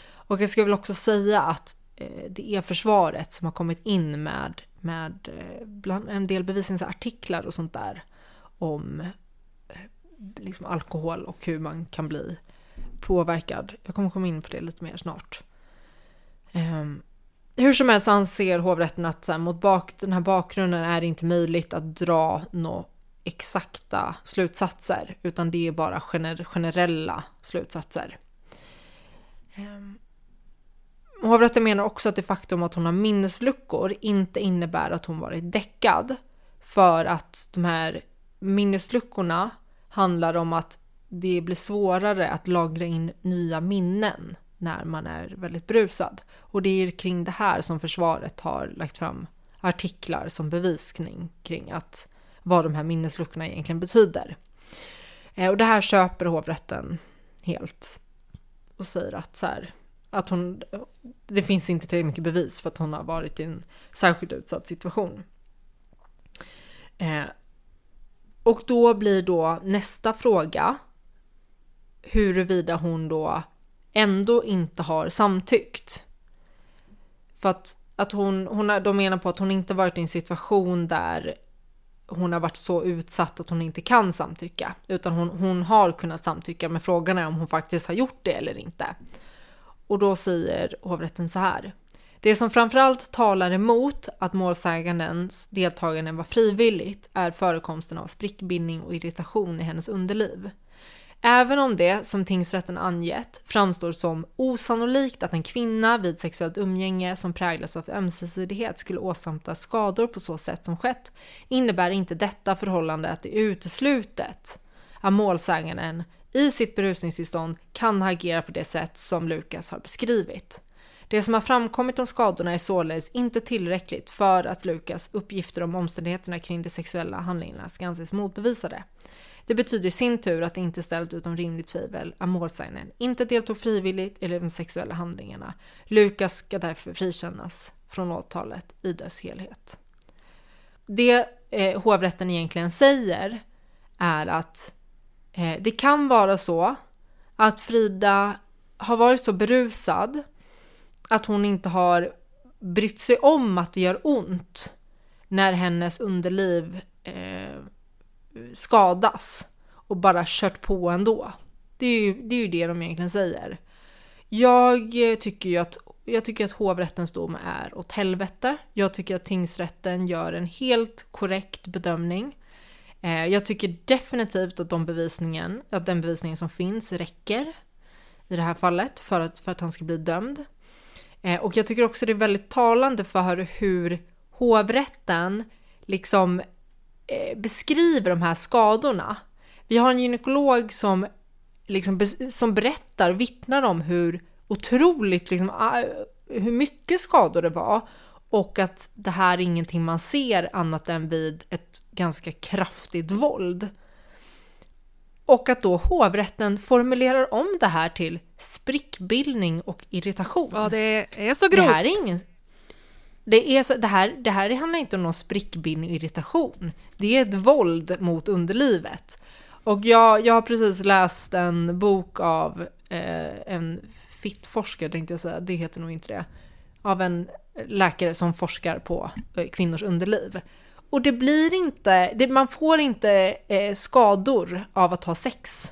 Och jag ska väl också säga att eh, det är försvaret som har kommit in med, med eh, bland en del bevisningsartiklar och sånt där om eh, liksom alkohol och hur man kan bli påverkad. Jag kommer komma in på det lite mer snart. Um, hur som helst anser hovrätten att så här, mot bak, den här bakgrunden är det inte möjligt att dra några exakta slutsatser, utan det är bara gener generella slutsatser. Um, hovrätten menar också att det faktum att hon har minnesluckor inte innebär att hon varit däckad, för att de här minnesluckorna handlar om att det blir svårare att lagra in nya minnen när man är väldigt brusad. Och det är kring det här som försvaret har lagt fram artiklar som bevisning kring att vad de här minnesluckorna egentligen betyder. Eh, och det här köper hovrätten helt och säger att så här, att hon, det finns inte tillräckligt mycket bevis för att hon har varit i en särskilt utsatt situation. Eh, och då blir då nästa fråga huruvida hon då ändå inte har samtyckt. För att, att hon, hon, de menar på att hon inte varit i en situation där hon har varit så utsatt att hon inte kan samtycka, utan hon, hon har kunnat samtycka, men frågan är om hon faktiskt har gjort det eller inte. Och då säger hovrätten så här. Det som framförallt talar emot att målsägandens deltagande var frivilligt är förekomsten av sprickbildning och irritation i hennes underliv. Även om det, som tingsrätten angett, framstår som osannolikt att en kvinna vid sexuellt umgänge som präglas av ömsesidighet skulle åsamka skador på så sätt som skett, innebär inte detta förhållande att det är uteslutet att målsäganden i sitt berusningstillstånd kan ha agerat på det sätt som Lukas har beskrivit. Det som har framkommit om skadorna är således inte tillräckligt för att Lukas uppgifter om omständigheterna kring de sexuella handlingarna ska anses motbevisade. Det betyder i sin tur att det inte är ställt utom rimligt tvivel att målsäganden inte deltog frivilligt i de sexuella handlingarna. Lukas ska därför frikännas från åtalet i dess helhet. Det eh, hovrätten egentligen säger är att Eh, det kan vara så att Frida har varit så berusad att hon inte har brytt sig om att det gör ont när hennes underliv eh, skadas och bara kört på ändå. Det är ju det, är ju det de egentligen säger. Jag tycker ju att, jag tycker att hovrättens dom är åt helvete. Jag tycker att tingsrätten gör en helt korrekt bedömning. Eh, jag tycker definitivt att, de bevisningen, att den bevisningen som finns räcker i det här fallet för att, för att han ska bli dömd. Eh, och jag tycker också det är väldigt talande för hur hovrätten liksom eh, beskriver de här skadorna. Vi har en gynekolog som, liksom, som berättar vittnar om hur otroligt, liksom, hur mycket skador det var och att det här är ingenting man ser annat än vid ett ganska kraftigt våld. Och att då hovrätten formulerar om det här till sprickbildning och irritation. Ja, det är så grovt. Det här är ingen, det, är så, det, här, det här handlar inte om någon sprickbildning och irritation. Det är ett våld mot underlivet. Och jag, jag har precis läst en bok av eh, en fittforskare, tänkte jag säga, det heter nog inte det, av en läkare som forskar på eh, kvinnors underliv. Och det blir inte, det, man får inte eh, skador av att ha sex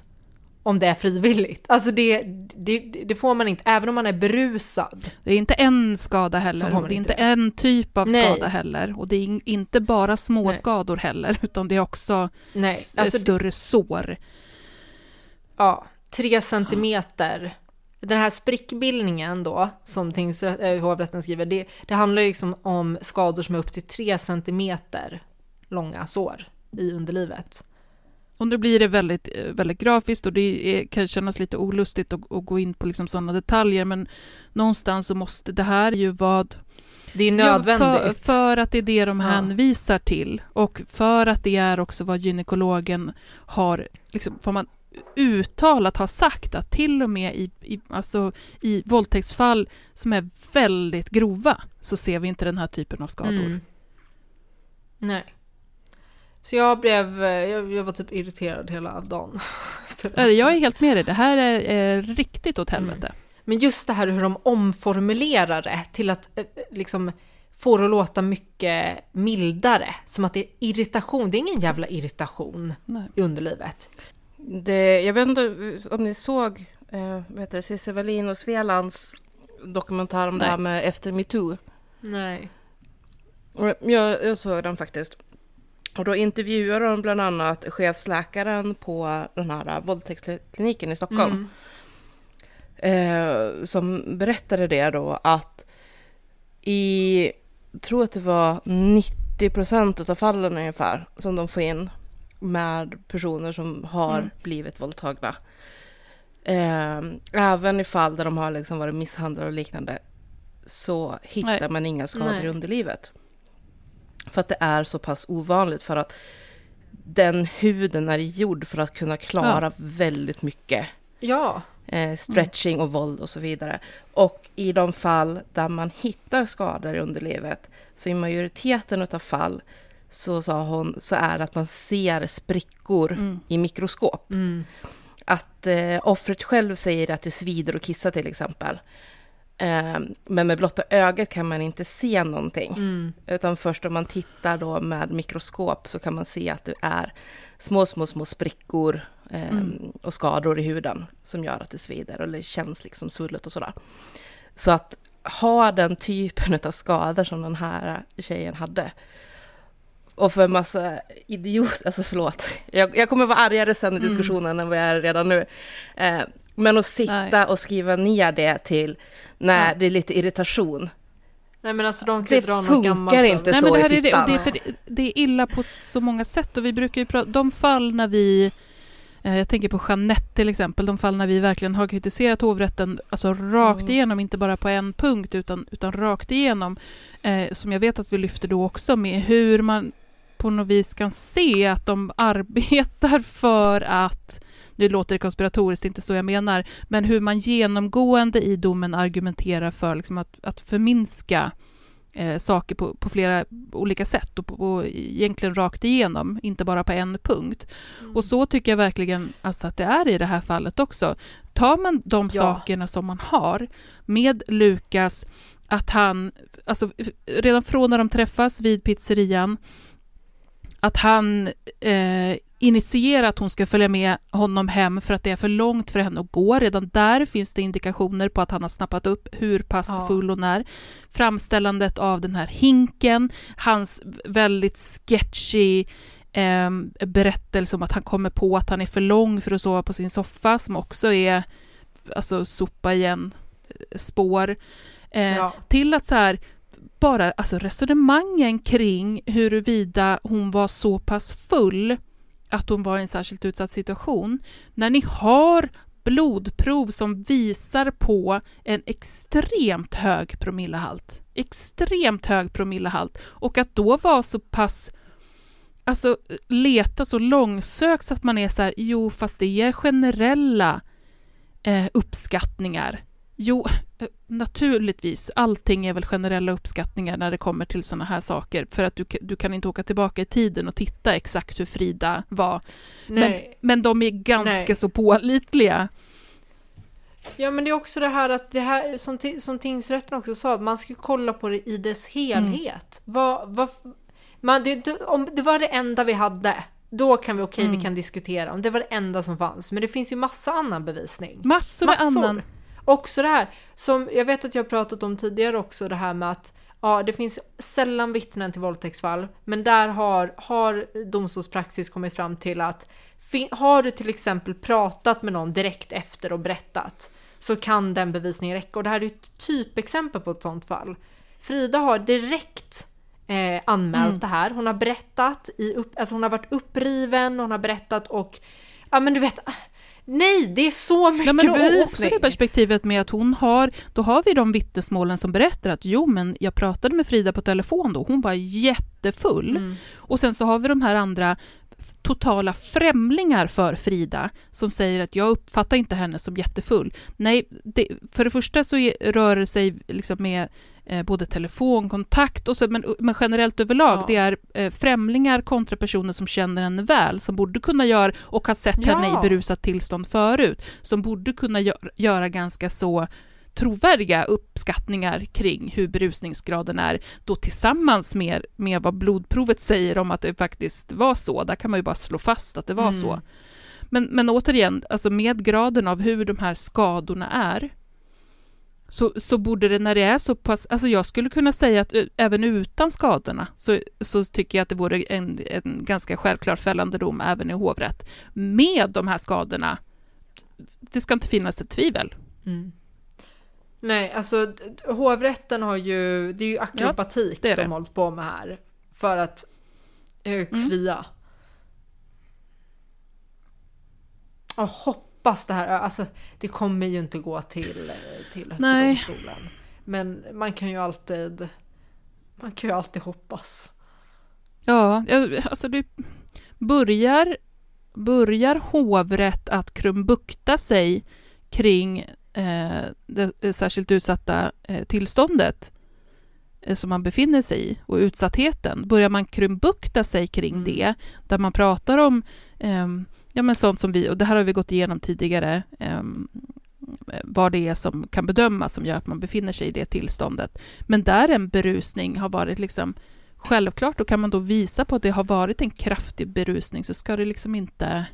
om det är frivilligt. Alltså det, det, det, får man inte, även om man är berusad. Det är inte en skada heller, det är inte, inte en typ av Nej. skada heller. Och det är inte bara små Nej. skador heller, utan det är också Nej. Alltså, större sår. Ja, tre centimeter. Den här sprickbildningen då, som äh, hovrätten skriver, det, det handlar liksom om skador som är upp till tre centimeter långa sår i underlivet. Och nu blir det väldigt, eh, väldigt grafiskt och det är, kan kännas lite olustigt att, att gå in på liksom sådana detaljer, men någonstans så måste det här ju vad det är nödvändigt. Ja, för, för, att det är det de hänvisar till och för att det är också vad gynekologen har, liksom, får man uttalat har sagt att till och med i, i, alltså, i våldtäktsfall som är väldigt grova så ser vi inte den här typen av skador. Mm. Nej. Så jag blev, eh, jag, jag, var typ irriterad hela dagen. jag är helt med dig, det här är, är riktigt åt mm. helvete. Mm. Men just det här hur de omformulerar det till att eh, liksom få det att låta mycket mildare. Som att det är irritation, det är ingen jävla irritation Nej. i underlivet. Det, jag vet inte om ni såg eh, det, Cissi Wallin och Svelands dokumentär om det Nej. här med efter metoo. Nej. Jag, jag såg den faktiskt. Och då intervjuar de bland annat chefsläkaren på den här våldtäktskliniken i Stockholm. Mm. Eh, som berättade det då att i, tror att det var 90 procent av fallen ungefär som de får in med personer som har Mm. blivit våldtagna. Eh, även i fall där de har liksom varit misshandlade och liknande så hittar Nej. man inga skador Nej. i underlivet. För att det är så pass ovanligt för att den huden är gjord för att kunna klara väldigt mycket Ja. eh, stretching och våld och så vidare. Och i de fall där man hittar skador i underlivet, så i majoriteten av fall så sa hon, så är det att man ser sprickor Mm. i mikroskop. Mm. Att eh, offret själv säger att det svider och kissar till exempel. Eh, men med blotta ögat kan man inte se någonting. Mm. Utan först om man tittar då med mikroskop så kan man se att det är små, små, små sprickor eh, Mm. och skador i huden som gör att det svider eller känns liksom svullet och sådär. Så att ha den typen av skador som den här tjejen hade och för en massa idiot, alltså förlåt, jag, jag kommer vara argare sen i Mm. diskussionen än vad jag är redan nu. Eh, men att sitta Nej. och skriva ner det till när Ja. det är lite irritation, Nej men alltså de kan ju Det dra något funkar gammalt inte av- Nej, så men det, i här är det, och fittan. det, är för det, det är illa på så många sätt och vi brukar ju prata, de fall när vi eh, jag tänker på Jeanette till exempel, de fall när vi verkligen har kritiserat hovrätten alltså rakt Mm. igenom, inte bara på en punkt utan, utan rakt igenom, eh, som jag vet att vi lyfter då också med hur man på något vis kan se att de arbetar för att, nu låter det konspiratoriskt, inte så jag menar, men hur man genomgående i domen argumenterar för liksom att, att förminska eh, saker på, på flera olika sätt och, på, och egentligen rakt igenom, inte bara på en punkt. Och så tycker jag verkligen alltså, att det är i det här fallet också. Tar man de Ja. sakerna som man har med Lukas, att han, alltså redan från när de träffas vid pizzerian, att han eh, initierar att hon ska följa med honom hem för att det är för långt för henne att gå. Redan där finns det indikationer på att han har snappat upp hur pass Ja. full hon är. Framställandet av den här hinken, hans väldigt sketchy eh, berättelse om att han kommer på att han är för lång för att sova på sin soffa, som också är alltså sopa igen eh, spår. Eh, Ja. till att så här, bara alltså resonemangen kring huruvida hon var så pass full att hon var i en särskilt utsatt situation. När ni har blodprov som visar på en extremt hög promillehalt, extremt hög promillehalt, och att då vara så pass Alltså leta så långsökt så att man är så här, jo fast det är generella eh, uppskattningar. Jo, eh, naturligtvis, allting är väl generella uppskattningar när det kommer till sådana här saker, för att du, du kan inte åka tillbaka i tiden och titta exakt hur Frida var. Men, Nej. men de är ganska Nej. så pålitliga. Ja men det är också det här att det här som, som tingsrätten också sa, man ska kolla på det i dess helhet. Vad, vad, man, det, om det var det enda vi hade, då kan vi okej vi kan diskutera om det var det enda som fanns. Men det finns ju massa annan bevisning. Massor med annan. Också det här, som jag vet att jag har pratat om tidigare också, det här med att ja, det finns sällan vittnen till våldtäktsfall, men där har, har domstolspraxis kommit fram till att har du till exempel pratat med någon direkt efter och berättat så kan den bevisningen räcka. Och det här är ett typexempel på ett sådant fall. Frida har direkt eh, anmält Mm. det här. Hon har berättat, i upp, alltså hon har varit uppriven, hon har berättat och ja men du vet, nej det är så mycket Ja, men och också bevisning. det perspektivet med att hon har, då har vi de vittnesmålen som berättar att jo men jag pratade med Frida på telefon då, hon var jättefull. Mm. Och sen så har vi de här andra totala främlingar för Frida som säger att jag uppfattar inte henne som jättefull. Nej, det, för det första så rör det sig liksom med eh, både telefonkontakt och så, men, men generellt överlag, Ja. det är eh, främlingar kontra personer som känner henne väl, som borde kunna göra och har sett henne Ja. i berusat tillstånd förut, som borde kunna gö- göra ganska så trovärdiga uppskattningar kring hur berusningsgraden är, då tillsammans med, med vad blodprovet säger om att det faktiskt var så. Där kan man ju bara slå fast att det var Mm. så. Men, men återigen, alltså med graden av hur de här skadorna är, så, så borde det när det är så pass, alltså jag skulle kunna säga att ö, även utan skadorna så, så tycker jag att det vore en, en ganska självklart fällande dom även i hovrätt. Med de här skadorna, det ska inte finnas ett tvivel. Mm. Nej, alltså hovrätten har ju, det är ju akrobatik det är det. de hållit på med här. För att eh, Mm. Och hoppas det här, alltså det kommer ju inte gå till, eh, till Högsta domstolen. Men man kan ju alltid, man kan ju alltid hoppas. Ja, alltså det börjar, börjar hovrätt att krumbukta sig kring eh, det särskilt utsatta eh, tillståndet eh, som man befinner sig i och utsattheten. Börjar man krumbukta sig kring Mm. det, där man pratar om ehm, ja, men sånt som vi, och det här har vi gått igenom tidigare, ehm, vad det är som kan bedömas som gör att man befinner sig i det tillståndet. Men där en berusning har varit liksom Självklart, då kan man då visa på att det har varit en kraftig berusning så ska det liksom inte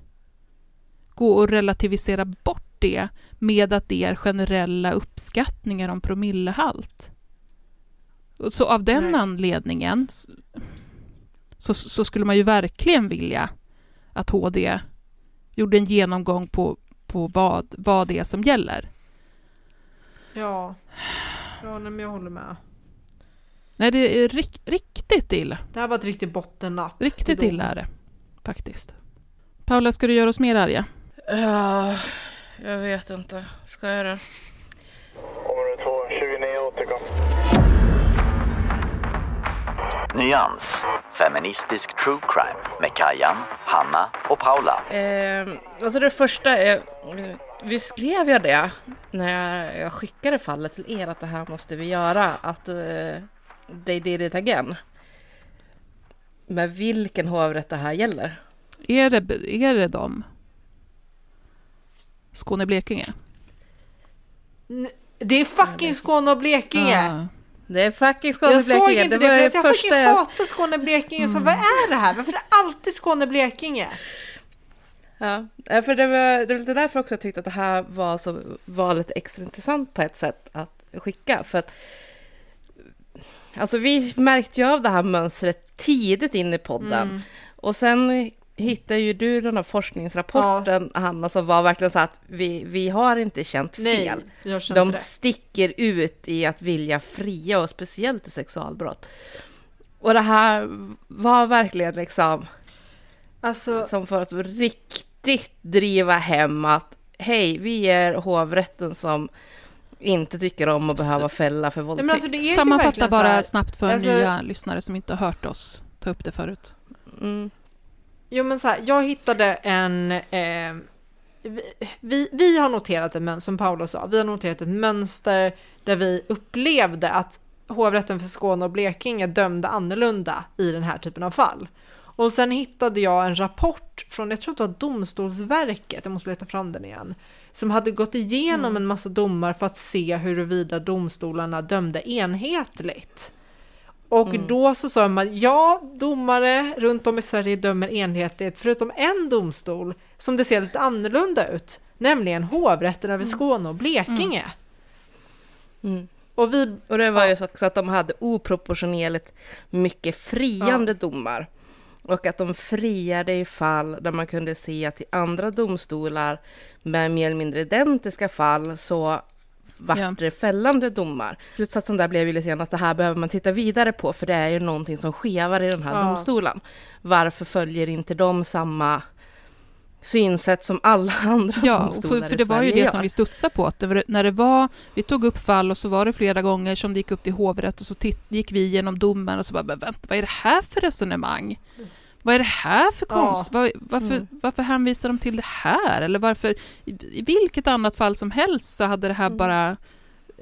gå att relativisera bort det med att det är generella uppskattningar om promillehalt. Och Så av den Nej. anledningen så, så skulle man ju verkligen vilja att HD gjorde en genomgång på, på vad, vad det är som gäller. Ja, ja men jag håller med. Nej, det är rik, riktigt illa. Det här var ett riktigt bottennapp. Riktigt illa är det, faktiskt. Paula, ska du göra oss mer arga? Ja, jag vet inte. Ska jag det? Område 2, 29 återkom. Nyans. Feministisk true crime med Kajan, Hanna och Paula. Eh, alltså det första är, vi skrev jag det när jag, skickade fallet till er att det här måste vi göra, att eh, they did it again. Men vilken hovrätt det här gäller? Är det, är det dem? Skåne-Blekinge? Det är fucking Skåne och Blekinge! Ah. Det är fucking Skåne Jag såg inte det, för det jag första fucking hatar Skåne och Blekinge. Så vad är det här? Varför är det alltid Skåne och Blekinge? Ja, för det var, det var lite därför också jag tyckte att det här var, så, var lite extra intressant på ett sätt att skicka. För att alltså vi märkte ju av det här mönstret tidigt in i podden. Mm. Och sen hittade ju du den här forskningsrapporten, Hanna, som var verkligen så att vi, vi har inte känt Nej, fel. jag kände De det. sticker ut i att vilja fria och speciellt i sexualbrott. Och det här var verkligen liksom Alltså, som för att riktigt driva hem att hej, vi är hovrätten som inte tycker om att behöva fälla för nej, våldtäkt. men alltså det är ju Sammanfatta bara här- snabbt för alltså- nya lyssnare som inte har hört oss ta upp det förut. mm. Jo men så här, jag hittade en... Eh, vi, vi, har noterat ett mönster, som Paolo sa, vi har noterat ett mönster där vi upplevde att hovrätten för Skåne och Blekinge dömde annorlunda i den här typen av fall. Och sen hittade jag en rapport från, jag tror att det var Domstolsverket, jag måste leta fram den igen, som hade gått igenom en massa domar för att se huruvida domstolarna dömde enhetligt. Och då så sa man ja, domare runt om i Sverige dömer enhetligt, förutom en domstol som det ser lite annorlunda ut, nämligen hovrätten över Skåne och Blekinge. Mm. Och vi, Och det var ju så också att de hade oproportionerligt mycket friande domar. Och att de friade i fall där man kunde se att i andra domstolar med mer eller mindre identiska fall så vart Ja. det fällande domar. Slutsatsen där blev ju lite grann att det här behöver man titta vidare på för det är ju någonting som skevar i den här Ja. domstolen. Varför följer inte de samma synsätt som alla andra Ja, domstolar för, för det var ju det som gör? vi studsade på. Att det var, när det var, vi tog upp fall och så var det flera gånger som det gick upp till hovrätt och så titt, gick vi igenom domen och så bara, men vänta, vad är det här för resonemang? Vad är det här för Ja. konst? Vad, varför, Mm. varför hänvisar de till det här? Eller varför, i, i vilket annat fall som helst så hade det här Mm. bara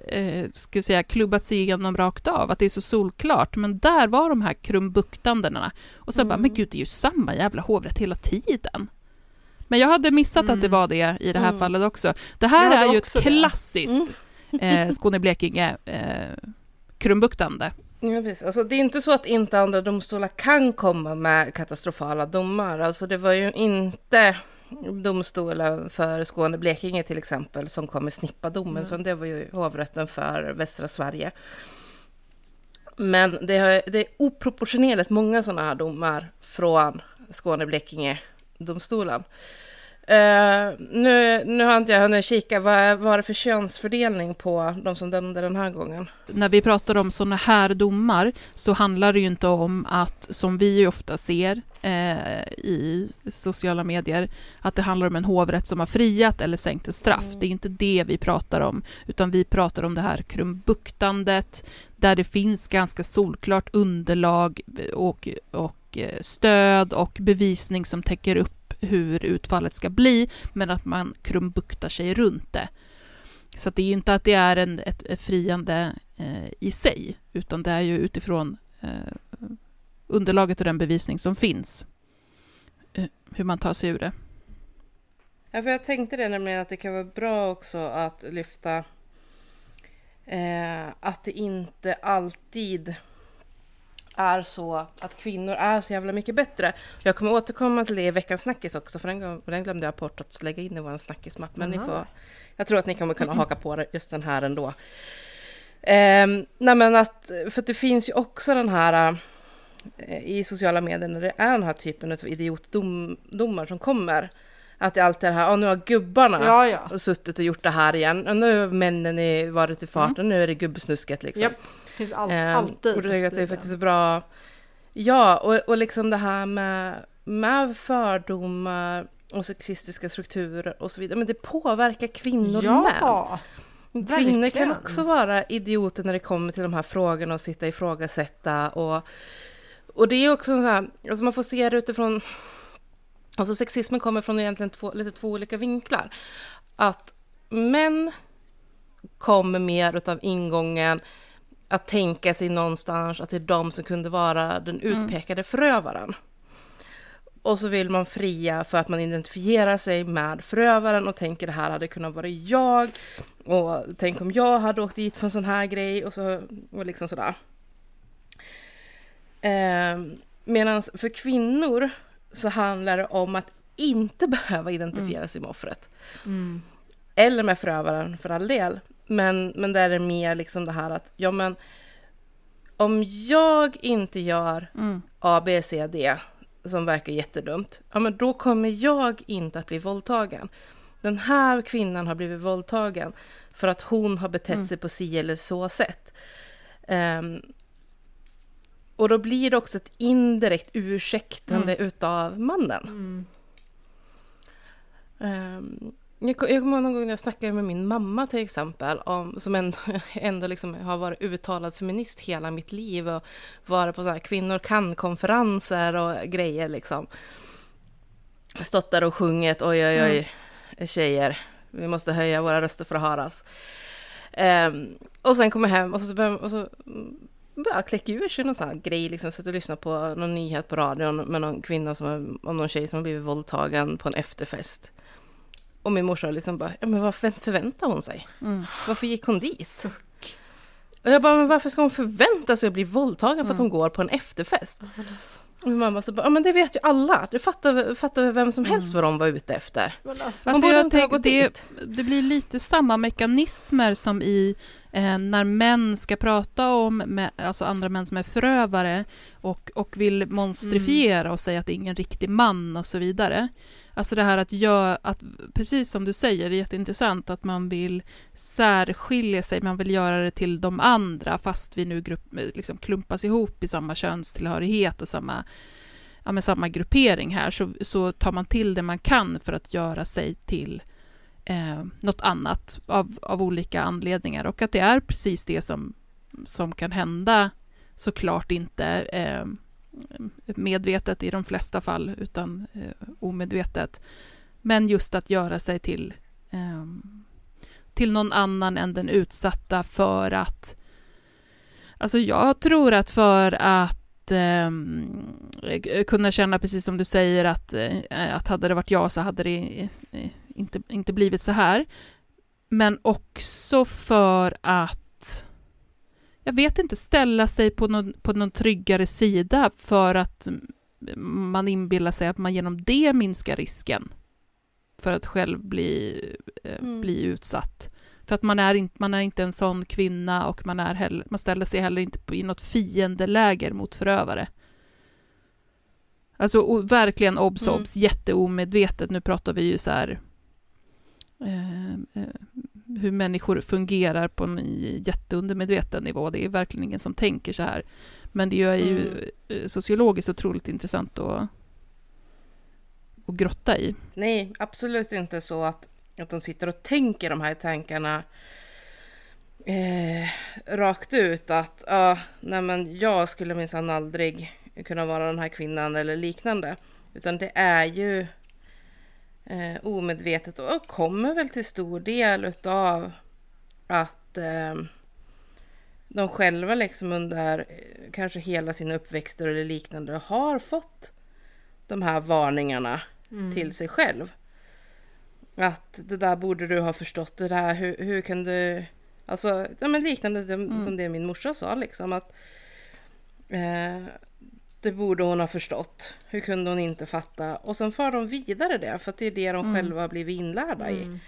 eh, ska säga, klubbats igenom rakt av, att det är så solklart. Men där var de här krumbuktandena. Och sen bara, Mm. men gud, det är ju samma jävla hovrätt hela tiden. Men jag hade missat att det Mm. var det i det här Mm. fallet också. Det här är ju ett klassiskt eh, Skåne-Blekinge eh, krumbuktande. Ja, precis. Alltså, det är inte så att inte andra domstolar kan komma med katastrofala domar. Alltså, det var ju inte domstolen för Skåne Blekinge till exempel som kom med snippadomen, mm. det var ju hovrätten för västra Sverige. Men det, har, det är oproportionerligt många sådana här domar från Skåne Blekinge domstolen. Uh, nu, nu har inte jag hunnit kika, vad var det för könsfördelning på de som dömde den här gången? När vi pratar om sådana här domar så handlar det ju inte om att, som vi ofta ser eh, i sociala medier, att det handlar om en hovrätt som har friat eller sänkt ett straff. Mm. Det är inte det vi pratar om, utan vi pratar om det här krumbuktandet, där det finns ganska solklart underlag och, och eh, stöd och bevisning som täcker upp hur utfallet ska bli, men att man krumbuktar sig runt det. Så det är ju inte att det är en, ett, ett friande eh, i sig, utan det är ju utifrån eh, underlaget och den bevisning som finns, eh, hur man tar sig ur det. Ja, för jag tänkte det nämligen att det kan vara bra också att lyfta eh, att det inte alltid är så att kvinnor är så jävla mycket bättre. Jag kommer återkomma till det i veckans snackis också, för den, den glömde jag bort att lägga in i vår snackismapp. Men ni får, jag tror att ni kommer kunna haka på just den här ändå. Eh, nej men att, för att det finns ju också den här eh, i sociala medier när det är den här typen av idiotdomar som kommer. Att det alltid är det här, oh, nu har gubbarna ja, ja. suttit och gjort det här igen. Och nu har männen varit i farten, mm. nu är det gubbsnusket liksom. Yep finns all, eh, alltid. Och det, att det är faktiskt så bra. Ja, och, och liksom det här med, med fördomar och sexistiska strukturer och så vidare. Men det påverkar kvinnor ja, med. Kvinnor verkligen. kan också vara idioter när det kommer till de här frågorna och sitta ifrågasätta. Och, och det är också så här, alltså man får se det utifrån, alltså sexismen kommer från egentligen två, lite två olika vinklar. Att män kommer mer utav ingången, att tänka sig någonstans att det är de som kunde vara den mm. utpekade förövaren. Och så vill man fria för att man identifierar sig med förövaren och tänker det här hade kunnat vara jag. Och tänk om jag hade åkt dit för en sån här grej och så och liksom sådär. Eh, Medan för kvinnor så handlar det om att inte behöva identifiera mm. sig med offret. Mm. Eller med förövaren för all del. Men, men där är det mer liksom det här att, ja men om jag inte gör mm. A, B, C, D som verkar jättedumt, ja men då kommer jag inte att bli våldtagen. Den här kvinnan har blivit våldtagen för att hon har betett mm. sig på si eller så sätt. Um, och då blir det också ett indirekt ursäktande mm. utav mannen. Um, jag, jag kommer ihåg någon gång när jag snackade med min mamma till exempel, om, som en, ändå liksom har varit uttalad feminist hela mitt liv och varit på så här kvinnor kan-konferenser och grejer liksom. Stått där och sjungit, oj oj oj, mm. tjejer, vi måste höja våra röster för att höras. Um, och sen kommer jag hem och så, börjar, och så börjar kläcka ur sig någon sån här grej, liksom, så att du lyssnar på någon nyhet på radion med någon kvinna som, om någon tjej som har blivit våldtagen på en efterfest. Och min morsa liksom bara, ja men vad förväntar hon sig? Mm. Varför gick hon dit? Och jag bara, men varför ska hon förvänta sig att bli våldtagen för att hon mm. går på en efterfest? Alltså. Och min mamma så bara, ja men det vet ju alla, det fattar, fattar vem som helst mm. vad de var ute efter. Alltså, alltså jag tänker, det, det blir lite samma mekanismer som i eh, när män ska prata om med, alltså andra män som är förövare och, och vill monstrifiera mm. och säga att det är ingen riktig man och så vidare. Alltså det här att göra, att, precis som du säger, det är jätteintressant att man vill särskilja sig, man vill göra det till de andra fast vi nu grupp, liksom klumpas ihop i samma könstillhörighet och samma, ja, med samma gruppering här, så, så tar man till det man kan för att göra sig till eh, något annat av, av olika anledningar. Och att det är precis det som, som kan hända såklart inte eh, Eh, medvetet i de flesta fall, utan eh, omedvetet. Men just att göra sig till, eh, till någon annan än den utsatta för att... Alltså jag tror att för att ehm, eh, kunna känna, precis som du säger, att, eh, att hade det varit jag så hade det eh, inte, inte blivit så här. Men också för att jag vet inte, ställa sig på någon, på någon tryggare sida för att man inbillar sig att man genom det minskar risken för att själv bli, eh, Mm. bli utsatt. För att man är, inte, man är inte en sån kvinna och man, är heller, man ställer sig heller inte på, i något fiendeläger mot förövare. Alltså och verkligen obs, Mm. obs, jätteomedvetet. Nu pratar vi ju så här eh, eh, hur människor fungerar på en jätteundermedveten nivå. Det är verkligen ingen som tänker så här. Men det är ju Mm. eh, sociologiskt otroligt intressant att, att grotta i. Nej, absolut inte så att, att de sitter och tänker de här tankarna eh, rakt ut. Att ja, nej men jag skulle minsann aldrig kunna vara den här kvinnan eller liknande. Utan det är ju eh, omedvetet och kommer väl till stor del utav att eh, de själva liksom under eh, kanske hela sin uppväxter eller liknande har fått de här varningarna till sig själv. Att det där borde du ha förstått, det där, hur, hur kan du... Alltså, ja, men liknande som, som det min morsa sa liksom att eh, det borde hon ha förstått. Hur kunde hon inte fatta? Och sen för de vidare det, för det är det de själva har blivit inlärda i.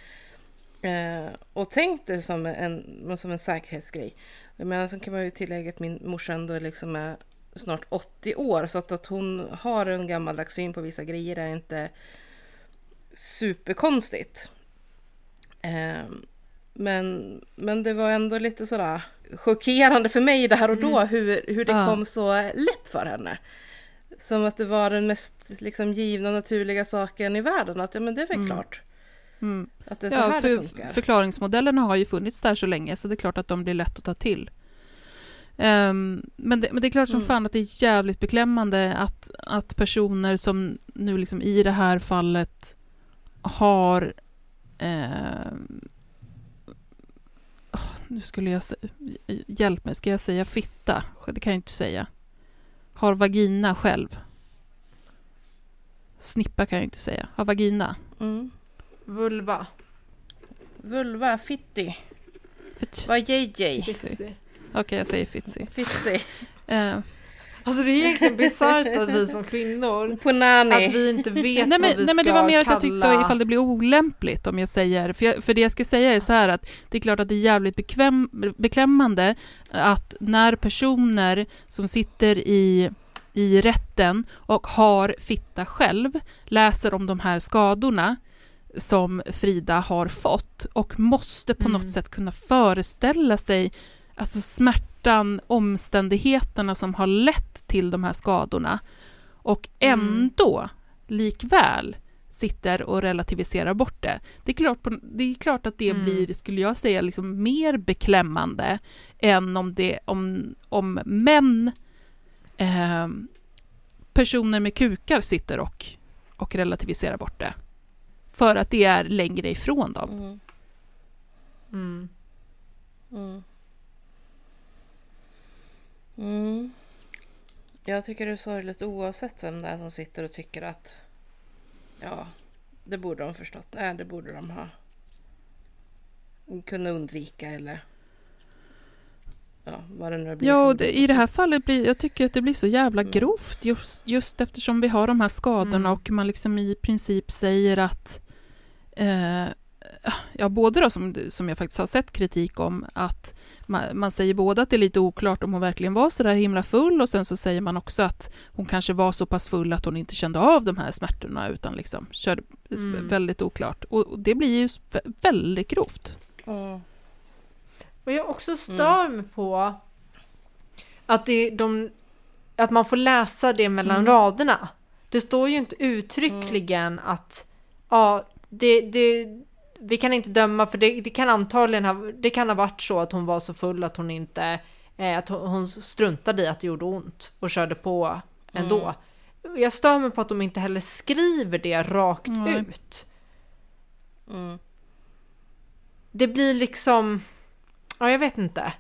Eh, och tänk det som en, som en säkerhetsgrej. Jag menar, sen kan man ju tillägga att min morsa ändå liksom är snart 80 år, så att, att hon har en gammaldags syn på vissa grejer är inte superkonstigt. Eh, men, men det var ändå lite sådär chockerande för mig där och då hur, hur det Ja. kom så lätt för henne. Som att det var den mest liksom, givna naturliga saken i världen. Att ja, men det är väl klart. Mm. Att det är så Ja, här det för funkar. förklaringsmodellerna har ju funnits där så länge så det är klart att de blir lätt att ta till. Ehm, men, det, men det är klart som Mm. fan att det är jävligt beklämmande att, att personer som nu liksom i det här fallet har åh, nu skulle jag säga, hjälp mig, ska jag säga fitta? Det kan jag inte säga. Har vagina själv. Snippa kan jag inte säga. Har vagina. Mm. Vulva. Vulva, fitti, Fitt. vad JJ, Fixie. Okej, jag säger fitsi. fitsi, Eh, Alltså det är egentligen bisarrt att vi som kvinnor, att punani. vi inte vet nej, vad men, vi nej, men det var mer att jag kalla- tyckte ifall det blir olämpligt om jag säger, för, jag, för det jag ska säga är så här att det är klart att det är jävligt bekväm, beklämmande att när personer som sitter i, i rätten och har fitta själv läser om de här skadorna som Frida har fått och måste på Mm. något sätt kunna föreställa sig alltså smärtan, omständigheterna som har lett till de här skadorna och Mm. ändå likväl sitter och relativiserar bort det. Det är klart, på, det är klart att det Mm. blir, skulle jag säga, liksom mer beklämmande än om, det, om, om män, eh, personer med kukar sitter och, och relativiserar bort det. För att det är längre ifrån dem. Mm. Mm. Mm. Jag tycker det är sorgligt oavsett vem det är som sitter och tycker att ja, det borde de förstått. Nej, det borde de ha kunna undvika eller ja, vad det nu blir. Ja, och det, i det här fallet blir jag tycker att det blir så jävla Mm. grovt just, just eftersom vi har de här skadorna Mm. och man liksom i princip säger att eh, ja, både då som, som jag faktiskt har sett kritik om att man, man säger både att det är lite oklart om hon verkligen var så där himla full och sen så säger man också att hon kanske var så pass full att hon inte kände av de här smärtorna utan liksom körde Mm. väldigt oklart. Och, och det blir ju väldigt grovt. Mm. Och jag också stör mig på att, det, de, att man får läsa det mellan Mm. raderna. Det står ju inte uttryckligen att ja, det, det, vi kan inte döma för det, det kan antagligen ha, det kan ha varit så att hon var så full att hon inte, eh, att hon, struntade i att det gjorde ont och körde på ändå. Jag stör mig på att de inte heller skriver det rakt Nej. ut. Mm. Det blir liksom, ja jag vet inte.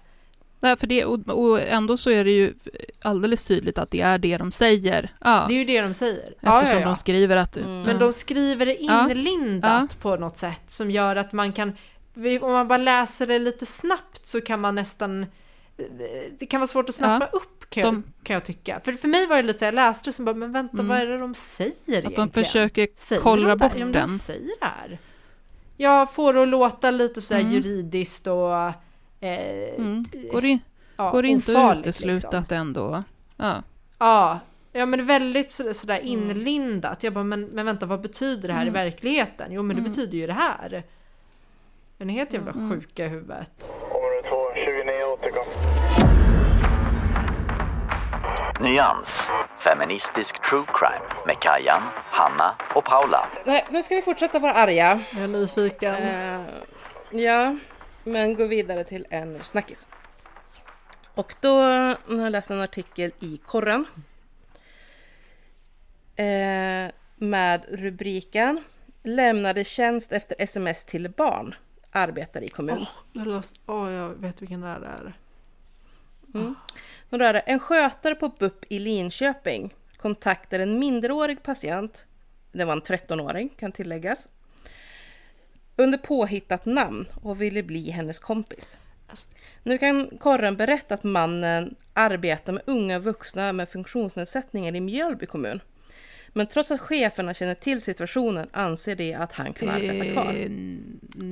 Nej, för det, och, och ändå så är det ju alldeles tydligt att det är det de säger. Ja, Det är ju det de säger. eftersom de skriver att... Mm. Men de skriver det Ja. inlindat på något sätt som gör att man kan, om man bara läser det lite snabbt så kan man nästan, det kan vara svårt att snappa upp kan, jag, De- kan jag tycka. För, för mig var det lite så jag läste det som bara, men vänta, Mm. vad är det de säger Att de egentligen? försöker Säger kollra de bort ja, den. De säger det här. Jag får det att låta lite sådär Mm. juridiskt och... Eh, Mm. Går, in, ja, går inte att utesluta liksom. att ändå... Ja. Ja, ja men väldigt så- sådär Mm. inlindat. Jag bara, men, men vänta vad betyder det här i verkligheten? Jo men Mm. det betyder ju det här. Den är helt jävla sjuka i huvudet. Område 2, 29 återkom. Nyans. Feministisk true crime med Kajan, Hanna och Paula. Nej, nu ska vi fortsätta vara arga. Jag är nyfiken. Eh, ja, men gå vidare till en snackis. Och då har jag läst en artikel i Korren. Eh, med rubriken Lämnade tjänst efter sms till barn. Arbetar i kommun. Jag läst, åh, jag vet vilken det är. Och då är det en skötare på BUP i Linköping kontaktar en minderårig patient, det var en 13-åring kan tilläggas, under påhittat namn och ville bli hennes kompis. Alltså- Nu kan Korren berätta att mannen arbetar med unga vuxna med funktionsnedsättningar i Mjölby kommun. Men trots att cheferna känner till situationen anser de att han kan arbeta kvar. Eh,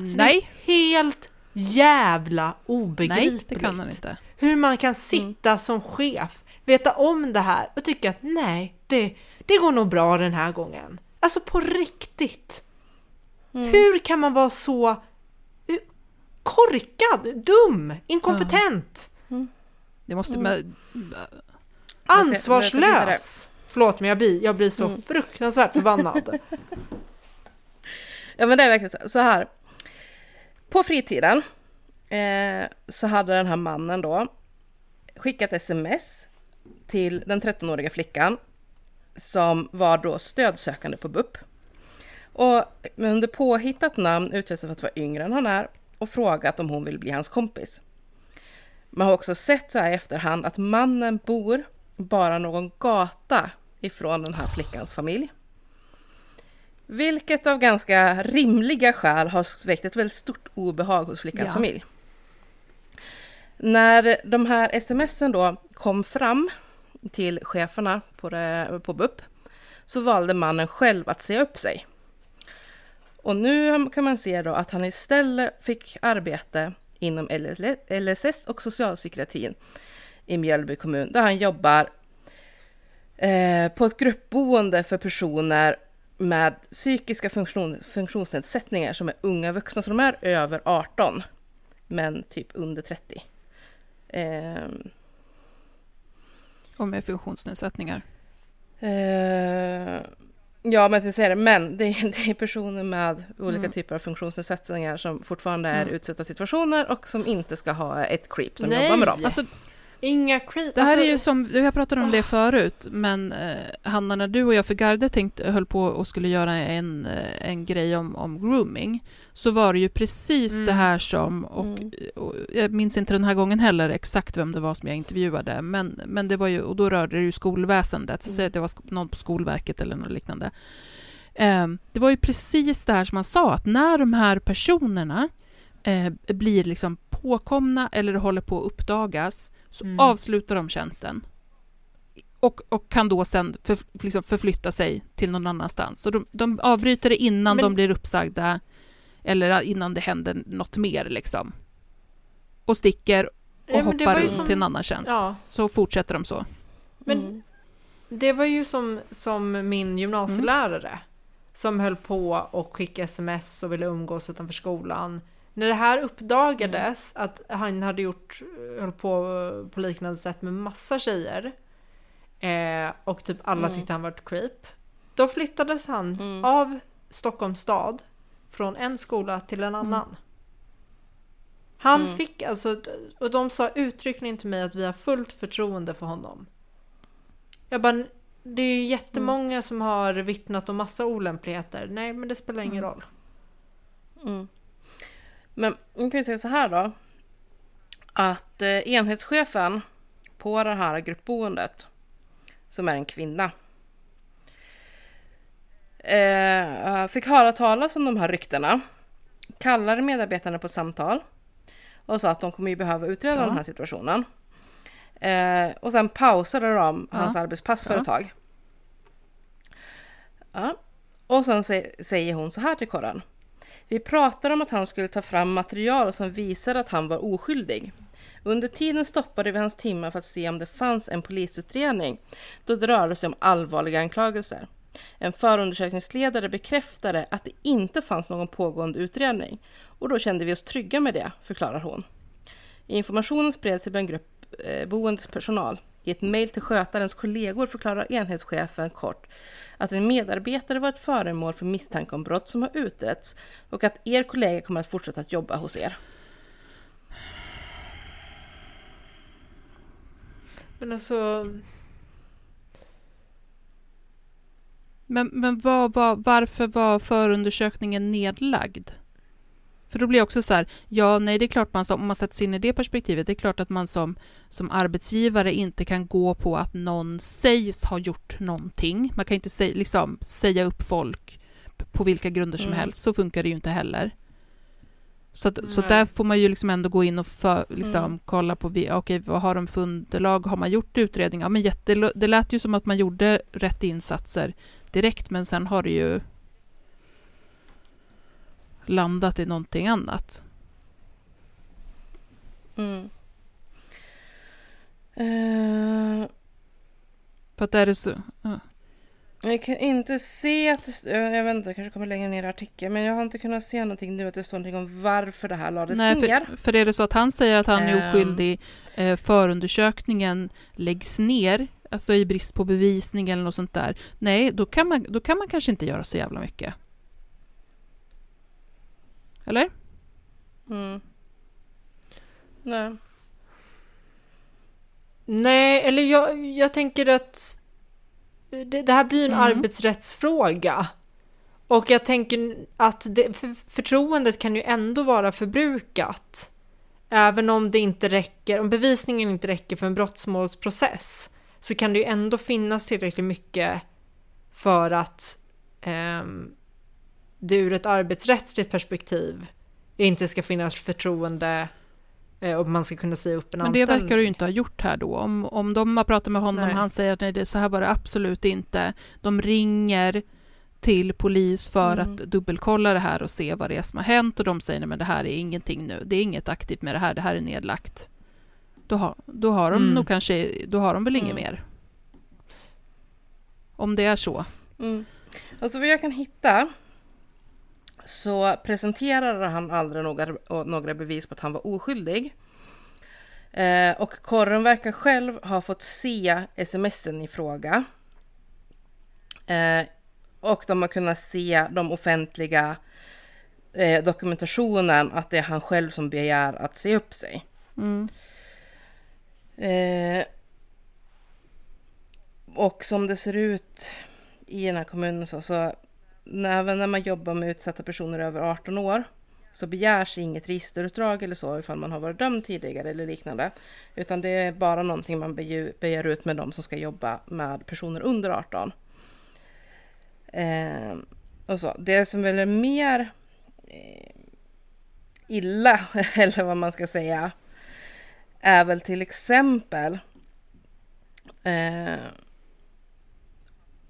Alltså, nej, helt jävla obegripligt. nej, det kan han inte. Hur man kan sitta som chef, veta om det här och tycka att nej, det, det går nog bra den här gången. Alltså på riktigt. Hur kan man vara så eh, korkad, dum, inkompetent, Det måste... Men, ansvarslös? Förlåt men jag blir, jag blir så fruktansvärt förbannad. Ja men det är verkligen så- så här. På fritiden eh, så hade den här mannen då skickat sms till den 13-åriga flickan som var då stödsökande på BUP. Och under påhittat namn utgett sig för att vara yngre än han är och frågat om hon vill bli hans kompis. Man har också sett så här i efterhand att mannen bor bara någon gata ifrån den här flickans familj. Vilket av ganska rimliga skäl har väckt ett väldigt stort obehag hos flickans Ja. familj. När de här smsen då kom fram till cheferna på, det, på BUP så valde mannen själv att säga upp sig. Och nu kan man se då att han istället fick arbete inom LSS och socialpsykiatrin i Mjölby kommun där han jobbar eh, på ett gruppboende för personer med psykiska funktion, funktionsnedsättningar som är unga vuxna, så de är över 18 men typ under 30. Ehm, och med funktionsnedsättningar. Eh, ja, men jag säger det, men det är, det är personer med olika Mm. typer av funktionsnedsättningar som fortfarande är utsatta situationer och som inte ska ha ett creep som Nej. jobbar med dem. Alltså, Inga creep. det här alltså, är ju som, jag pratade om det förut, men eh, Hanna, när du och jag för Garde tänkte, höll på och skulle göra en, eh, en grej om, om grooming, så var det ju precis Mm. det här som, och, Mm. och jag minns inte den här gången heller exakt vem det var som jag intervjuade, men, men det var ju, och då rörde det ju skolväsendet, så Mm. säg att det var någon på Skolverket eller något liknande. Eh, det var ju precis det här som man sa, att när de här personerna eh, blir liksom påkomna eller håller på att uppdagas så Mm. avslutar de tjänsten. Och, och kan då sen för, liksom förflytta sig till någon annanstans. Så de, de avbryter det innan Men- de blir uppsagda eller innan det händer något mer liksom. Och sticker och Ja, hoppar runt som- till en annan tjänst. Ja, Så fortsätter de så. men Mm. det var ju som, som min gymnasielärare Mm. som höll på och skicka sms och ville umgås utanför skolan. När det här uppdagades Mm. att han hade gjort, höll på på liknande sätt med massa tjejer eh, och typ alla Mm. tyckte han var ett creep. Då flyttades han Mm. av Stockholms stad från en skola till en annan. Han Mm. fick alltså, och de sa uttryckligen till mig att vi har fullt förtroende för honom. Jag bara, det är ju jättemånga som har vittnat om massa olämpligheter. Nej, men det spelar ingen roll. Mm. Men nu kan vi säga så här då. Att eh, enhetschefen på det här gruppboendet, som är en kvinna, eh, fick höra talas om de här ryktena, kallade medarbetarna på samtal och sa att de kommer ju behöva utreda Ja. den här situationen. Eh, och sen pausade de Ja. hans arbetspass för Ja. ett tag. Ja. Och sen sä- säger hon så här till Korran. Vi pratade om att han skulle ta fram material som visade att han var oskyldig. Under tiden stoppade vi hans timmar för att se om det fanns en polisutredning, då det rörde sig om allvarliga anklagelser. En förundersökningsledare bekräftade att det inte fanns någon pågående utredning och då kände vi oss trygga med det, förklarar hon. Informationen spreds till en grupp eh, boendes personal. I ett mejl till skötarens kollegor förklarar enhetschefen kort att en medarbetare varit föremål för misstanke om brott som har utretts och att er kollega kommer att fortsätta att jobba hos er. Men alltså, Men, men vad, vad, varför var förundersökningen nedlagd? För då blir jag också så här, ja nej det är klart man som, om man sätter sig in i det perspektivet, det är klart att man som, som arbetsgivare inte kan gå på att någon sägs ha gjort någonting. Man kan inte säg, liksom, säga upp folk på vilka grunder som Mm. helst, så funkar det ju inte heller. Så, att, så där får man ju liksom ändå gå in och för, liksom, Mm. kolla på okej, vad har de för underlag, har man gjort utredningar? Ja, men jätte, det lät ju som att man gjorde rätt insatser direkt, men sen har det ju landat i någonting annat. Mm. För att är det så... ja. jag kan inte se att det, jag vet inte, det kanske kommer längre ner i artikeln, men jag har inte kunnat se någonting nu att det står någonting om varför det här lades Nej, ner. för, för är det så att han säger att han är Ehm. oskyldig, eh, förundersökningen läggs ner, alltså i brist på bevisning eller något sånt där, nej, då kan man, då kan man kanske inte göra så jävla mycket. Eller? Mm. Nej. nej, eller jag, jag tänker att det, det här blir en Mm. arbetsrättsfråga. Och jag tänker att det, för, förtroendet kan ju ändå vara förbrukat. Även om det inte räcker, om bevisningen inte räcker för en brottsmålsprocess så kan det ju ändå finnas tillräckligt mycket för att ehm, det ur ett arbetsrättsligt perspektiv inte ska finnas förtroende eh, och man ska kunna säga upp en Men det anställning. verkar du ju inte ha gjort här då. Om, om de har pratat med honom, Nej. han säger att nej, det, så här var det absolut inte. De ringer till polis för Mm. att dubbelkolla det här och se vad det är som har hänt och de säger nej men det här är ingenting nu, det är inget aktivt med det här, det här är nedlagt. Då har, då har de Mm. nog kanske, då har de väl inget Mm. mer. Om det är så. Mm. Alltså vad jag kan hitta så presenterade han aldrig några, några bevis på att han var oskyldig. Eh, och Korren verkar själv ha fått se smsen i fråga. Eh, och de har kunnat se de offentliga eh, dokumentationen att det är han själv som begär att se upp sig. Mm. Eh, och som det ser ut i den här kommunen så, så även när man jobbar med utsatta personer över 18 år så begärs inget registerutdrag eller så ifall man har varit dömd tidigare eller liknande. Utan det är bara någonting man begär, begär ut med de som ska jobba med personer under 18. Eh, och så. Det som väl är mer eh, illa, eller vad man ska säga, är väl till exempel eh,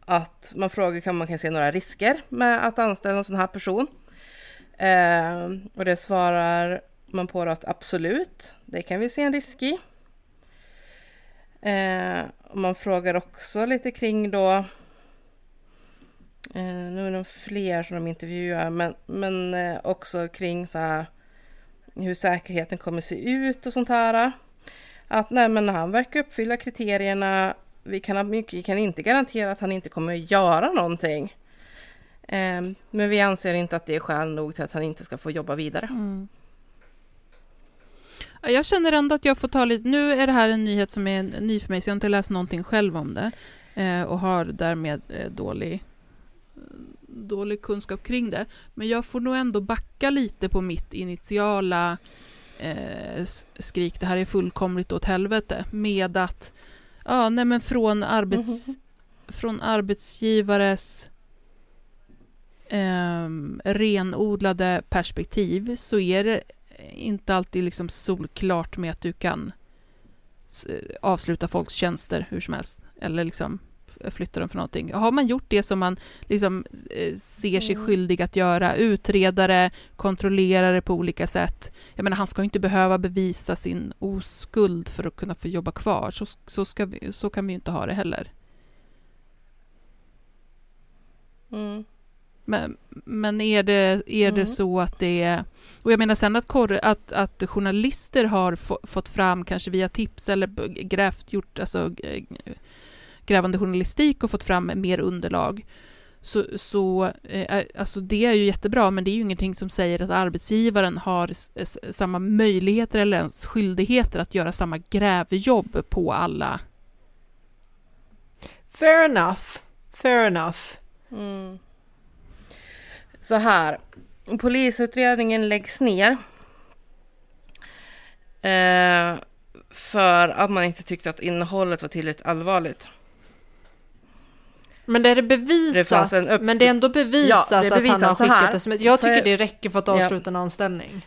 att man frågar om man kan se några risker med att anställa en sån här person. Eh, och det svarar man på att absolut, det kan vi se en risk i. Eh, och man frågar också lite kring då, eh, nu är det fler som de intervjuar, men, men eh, också kring så här, hur säkerheten kommer se ut och sånt här. Att nej, men han verkar uppfylla kriterierna. Vi kan, vi kan inte garantera att han inte kommer att göra någonting. Eh, men vi anser inte att det är skäl nog till att han inte ska få jobba vidare. Mm. Jag känner ändå att jag får ta lite... Nu är det här en nyhet som är ny för mig, så jag har inte läst någonting själv om det. Eh, och har därmed eh, dålig, eh, dålig kunskap kring det. Men jag får nog ändå backa lite på mitt initiala eh, skrik, det här är fullkomligt åt helvete, med att ja, nej men från, arbets, från arbetsgivares ehm, renodlade perspektiv så är det inte alltid liksom solklart med att du kan avsluta folks tjänster hur som helst. Eller liksom flytta dem för någonting. Har man gjort det som man liksom eh, ser sig skyldig att göra, utredare, kontrollerare på olika sätt. Jag menar, han ska inte behöva bevisa sin oskuld för att kunna få jobba kvar. Så, så, ska vi, så kan vi ju inte ha det heller. Mm. Men, men är det, är det Mm. så att det är... Och jag menar sen att, att, att journalister har få, fått fram, kanske via tips eller grävt, gjort alltså, grävande journalistik och fått fram mer underlag. Så, så eh, alltså det är ju jättebra, men det är ju ingenting som säger att arbetsgivaren har samma möjligheter eller ens skyldigheter att göra samma grävjobb på alla. Fair enough. Fair enough. Mm. Så här, polisutredningen läggs ner. Eh, för att man inte tyckte att innehållet var tillräckligt allvarligt. Men det är det Det bevisat. en upp- Men det är ändå bevisat, Ja, det är att han har bevisat. Skickat sms. Jag tycker det räcker för att Ja. avsluta en anställning.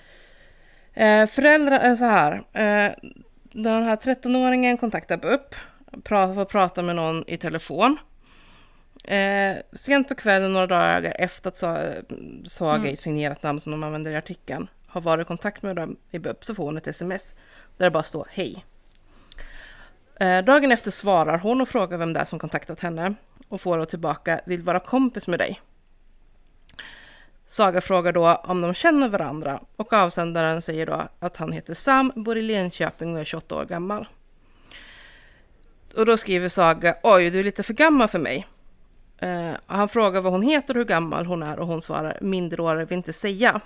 Eh, föräldrar är så här. Eh, den här 13-åringen kontaktar BUP. Får prata med någon i telefon. Eh, sent på kvällen, några dagar efter att Sa- Saga Mm. i ett signerat namn som de använder i artikeln har varit i kontakt med dem i BUP så får hon ett sms där det bara står hej. Eh, dagen efter svarar hon och frågar vem det är som kontaktat henne och får då tillbaka vill vara kompis med dig. Saga frågar då om de känner varandra och avsändaren säger då att han heter Sam, bor i Linköping och är 28 år gammal. Och då skriver Saga, oj du är lite för gammal för mig. Uh, han frågar vad hon heter och hur gammal hon är och hon svarar, minderårig vill inte säga.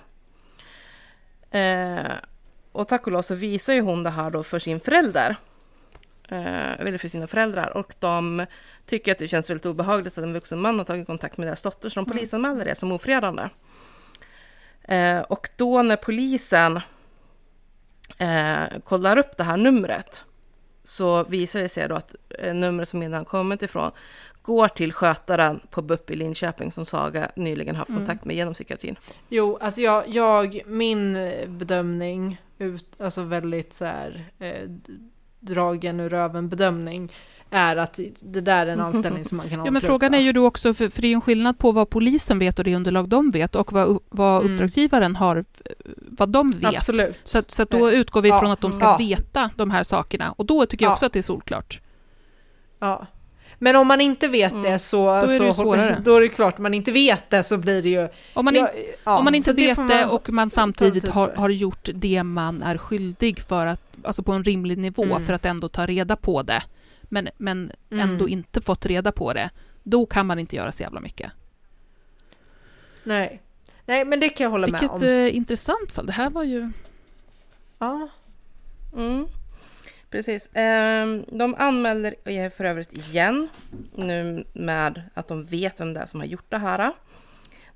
Uh, och tack och lov så visar ju hon det här då för sin förälder. Eh, eller för sina föräldrar och de tycker att det känns väldigt obehagligt att en vuxen man har tagit kontakt med deras dotter så de polisanmäler det som ofredande. Eh, och då när polisen eh, kollar upp det här numret så visar det sig då att eh, numret som meddelandet kommit ifrån går till skötaren på BUP i Linköping som Saga nyligen haft kontakt med genom psykiatrin. Jo, alltså jag, jag min eh, bedömning, ut, alltså väldigt så här eh, dragen ur röven bedömning, är att det där är en anställning som man kan Ja, avsluta. men frågan är ju då också, för, för det är ju en skillnad på vad polisen vet och det underlag de vet och vad, vad Mm. uppdragsgivaren har, vad de vet. Absolut. Så, så att då utgår vi Ja. från att de ska Ja. veta de här sakerna och då tycker jag Ja. också att det är solklart. Ja. Men om man inte vet Mm. det så... är det så svårare. Då är det klart, om man inte vet det så blir det ju... Om man, in, ja, om man inte det vet det man och man samtidigt tid har, har gjort det man är skyldig för att, alltså på en rimlig nivå Mm. för att ändå ta reda på det, men, men Mm. ändå inte fått reda på det, då kan man inte göra så jävla mycket. Nej. Nej, men det kan jag hålla med Vilket om. eh, intressant fall, det här var ju... Ja. Mm. Precis. Ehm, De anmäler eh, för övrigt igen nu med att de vet vem det är som har gjort det här.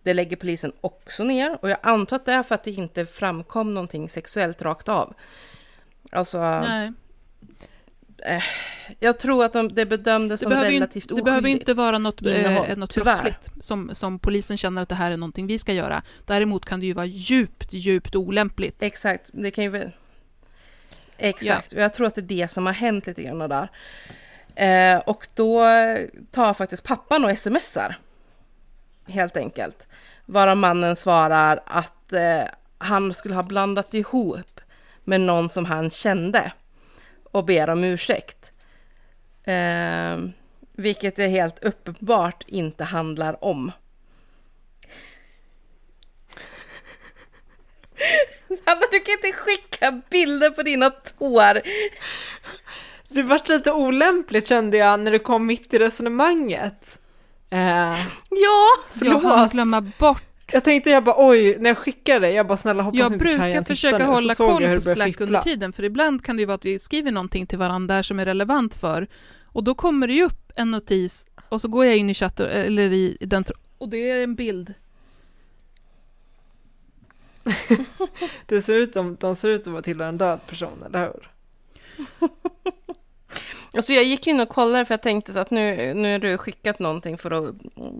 Det lägger polisen också ner och jag antar att det är för att det inte framkom någonting sexuellt rakt av. Alltså, Nej. jag tror att de, det bedömdes Det som relativt oskyldigt. det behöver inte vara något, innehåll, eh, något tyvärr. brottsligt som, som polisen känner att det här är någonting vi ska göra. Däremot kan det ju vara djupt, djupt olämpligt. Exakt, det kan ju Exakt, och jag tror att det är det som har hänt lite grann där. Eh, och då tar faktiskt pappan och smsar. Helt enkelt. Varav mannen svarar att eh, han skulle ha blandat ihop med någon som han kände och ber om ursäkt. Eh, vilket det helt uppenbart inte handlar om. Sanna, du kan inte skicka bilder på dina tår. Det vart lite olämpligt kände jag när det kom mitt i resonemanget. Eh, Ja, Jag hann förlåt. glömma bort. Jag tänkte jag bara oj, när jag skickade det, jag bara snälla hoppas Jag inte Kajan brukar tittar försöka nu. Hålla jag koll på Slack fippla. under tiden, för ibland kan det ju vara att vi skriver någonting till varandra där som är relevant för, och då kommer det ju upp en notis, och så går jag in i chatten, eller i i den, och det är en bild. Det ser ut som, de ser ut att vara tillhöra en död person, eller hur? Alltså jag gick in och kollade för jag tänkte så att nu, nu har du skickat någonting för att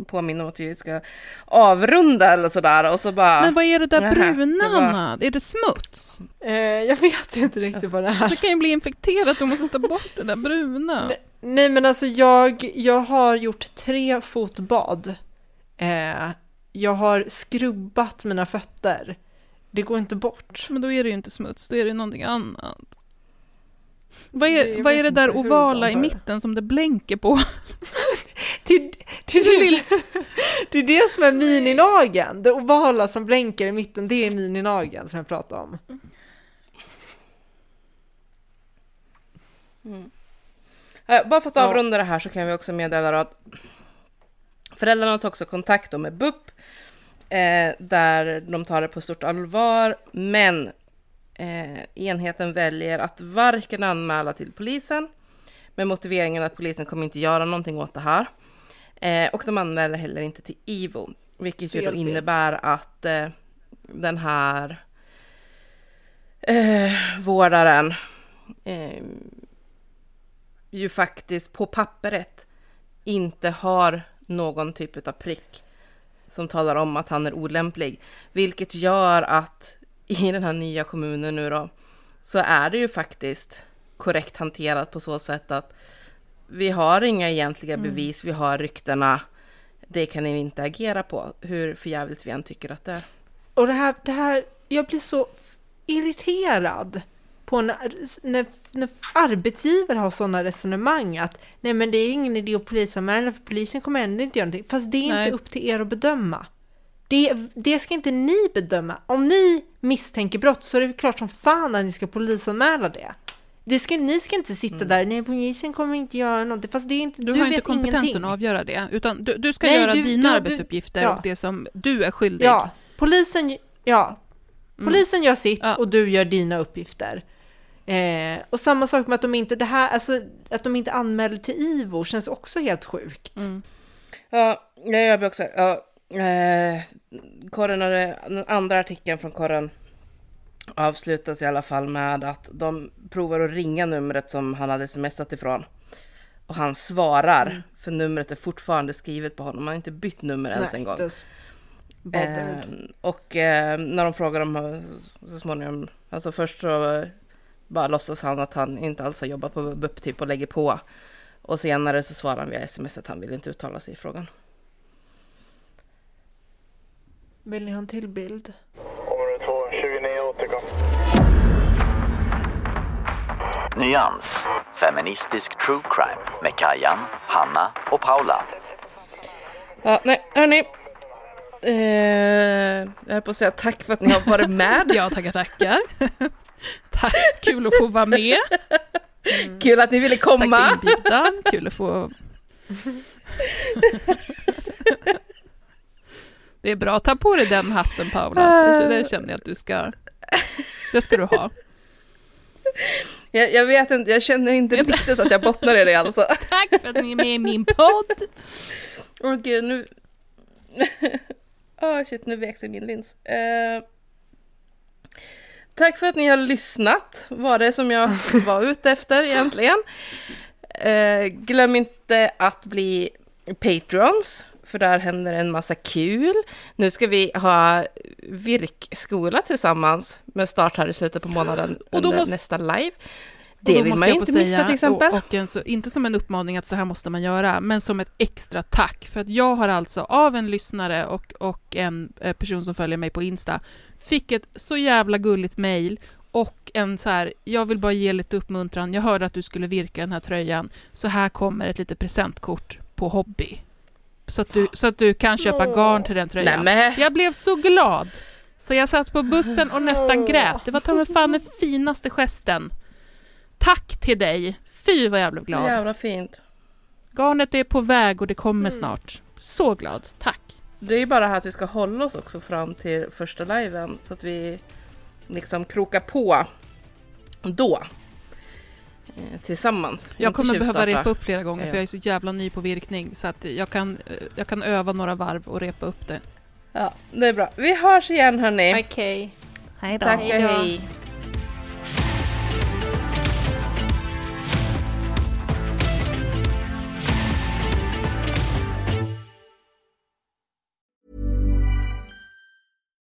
påminna om att vi ska avrunda eller sådär och så bara... Men vad är det där Nähä, bruna, det Anna? Är det smuts? Eh, jag vet inte riktigt vad det är. Det kan ju bli infekterat, du måste ta bort det där bruna. Nej, Nej men alltså jag, jag har gjort tre fotbad. Eh, jag har skrubbat mina fötter. Det går inte bort. Men då är det ju inte smuts, då är det någonting annat. Vad Det- är, jag vad är det där ovala i mitten som det blänker på? Det, det, det, det är det som är mininageln. Det ovala som blänker i mitten, det är mininageln som jag pratar om. Eh, Bara för att Ja. avrunda det här så kan vi också meddela att föräldrarna tar också kontakt med BUP eh, där de tar det på stort allvar, men eh, enheten väljer att varken anmäla till polisen med motiveringen att polisen kommer inte göra någonting åt det här. Eh, och de anmäler heller inte till IVO, vilket ju då fel. innebär att eh, den här eh, vårdaren eh, ju faktiskt på pappret inte har någon typ av prick som talar om att han är olämplig, vilket gör att i den här nya kommunen nu då så är det ju faktiskt korrekt hanterat på så sätt att vi har inga egentliga bevis, vi har ryktena. Det kan ni inte agera på, hur förjävligt vi än tycker att det är. Och det här, det här, jag blir så irriterad på när, när, när arbetsgivare har sådana resonemang att nej men det är ingen idé att polisanmäla för polisen kommer ändå inte göra någonting. Fast det är Nej. inte upp till er att bedöma. Det, det ska inte ni bedöma. Om ni misstänker brott så är det klart som fan att ni ska polisanmäla det. det ska, ni ska inte sitta där, nej polisen kommer inte göra någonting. Fast det är inte, Du, du, har inte kompetensen ingenting. att avgöra det, utan du, du ska Nej, göra du- dina arbetsuppgifter ja. och det som du är skyldig. Ja, polisen, ja. polisen gör sitt Ja. och du gör dina uppgifter. Eh, och samma sak med att de inte, det här, alltså, att de inte anmäler till IVO känns också helt sjukt. Ja, jag blir också... Ja, eh, Korren och det- den andra artikeln från Korren avslutas i alla fall med att de provar att ringa numret som han hade smsat ifrån. Och han svarar, för numret är fortfarande skrivet på honom. Han har inte bytt nummer ens en gång. Eh, och eh, när de frågar om så småningom, alltså först så bara låtsas han att han inte alls har jobbat på BUP typ och lägger på. Och senare så svarar han via sms att han vill inte uttala sig i frågan. Vill ni ha en till bild? Område 2, 29 återkom. Nyans. Feministisk true crime med Kajan, Hanna och Paula. Ja, nej, hörni. Eh, jag höll på att säga tack för att ni har varit med. Ja, tackar, tackar. Tack, kul att få vara med. Kul att ni ville Tack komma. för inbjudan, kul att få... Det är bra, ta på dig den hatten Paula. Det, känner jag att du ska... Det ska du ha. Jag, jag vet inte, jag känner inte riktigt att jag bottnar i det alltså. Tack för att ni är med i min podd. Åh gud, nu... Åh shit, nu vek sig min lins. Eh, tack för att ni har lyssnat, var det som jag var ute efter egentligen. Eh, glöm inte att bli Patrons, för där händer en massa kul. Nu ska vi ha virkskola tillsammans med start här i slutet på månaden under måste- nästa live. Det vill man ju inte missa säga, till exempel. Och, och en så, inte som en uppmaning att så här måste man göra, men som ett extra tack. För att jag har alltså av en lyssnare och, och en eh, person som följer mig på Insta, fick ett så jävla gulligt mejl och en så här, jag vill bara ge lite uppmuntran, jag hörde att du skulle virka den här tröjan, så här kommer ett litet presentkort på Hobby. Så att du, så att du kan köpa garn till den tröjan. Nämen. Jag blev så glad! Så jag satt på bussen och nästan grät. Det var ta mig fan den finaste gesten. Tack till dig! Fy vad jag blev glad. Jävla fint. Garnet är på väg och det kommer snart. Så glad. Tack! Det är ju bara här att vi ska hålla oss också fram till första liven så att vi liksom krokar på då. Eh, Tillsammans. Jag kommer behöva repa upp flera gånger Ja. för jag är så jävla ny på virkning så att jag kan, eh, jag kan öva några varv och repa upp det. Ja, det är bra. Vi hörs igen hörni. Okej. Tack och Hej då. hej.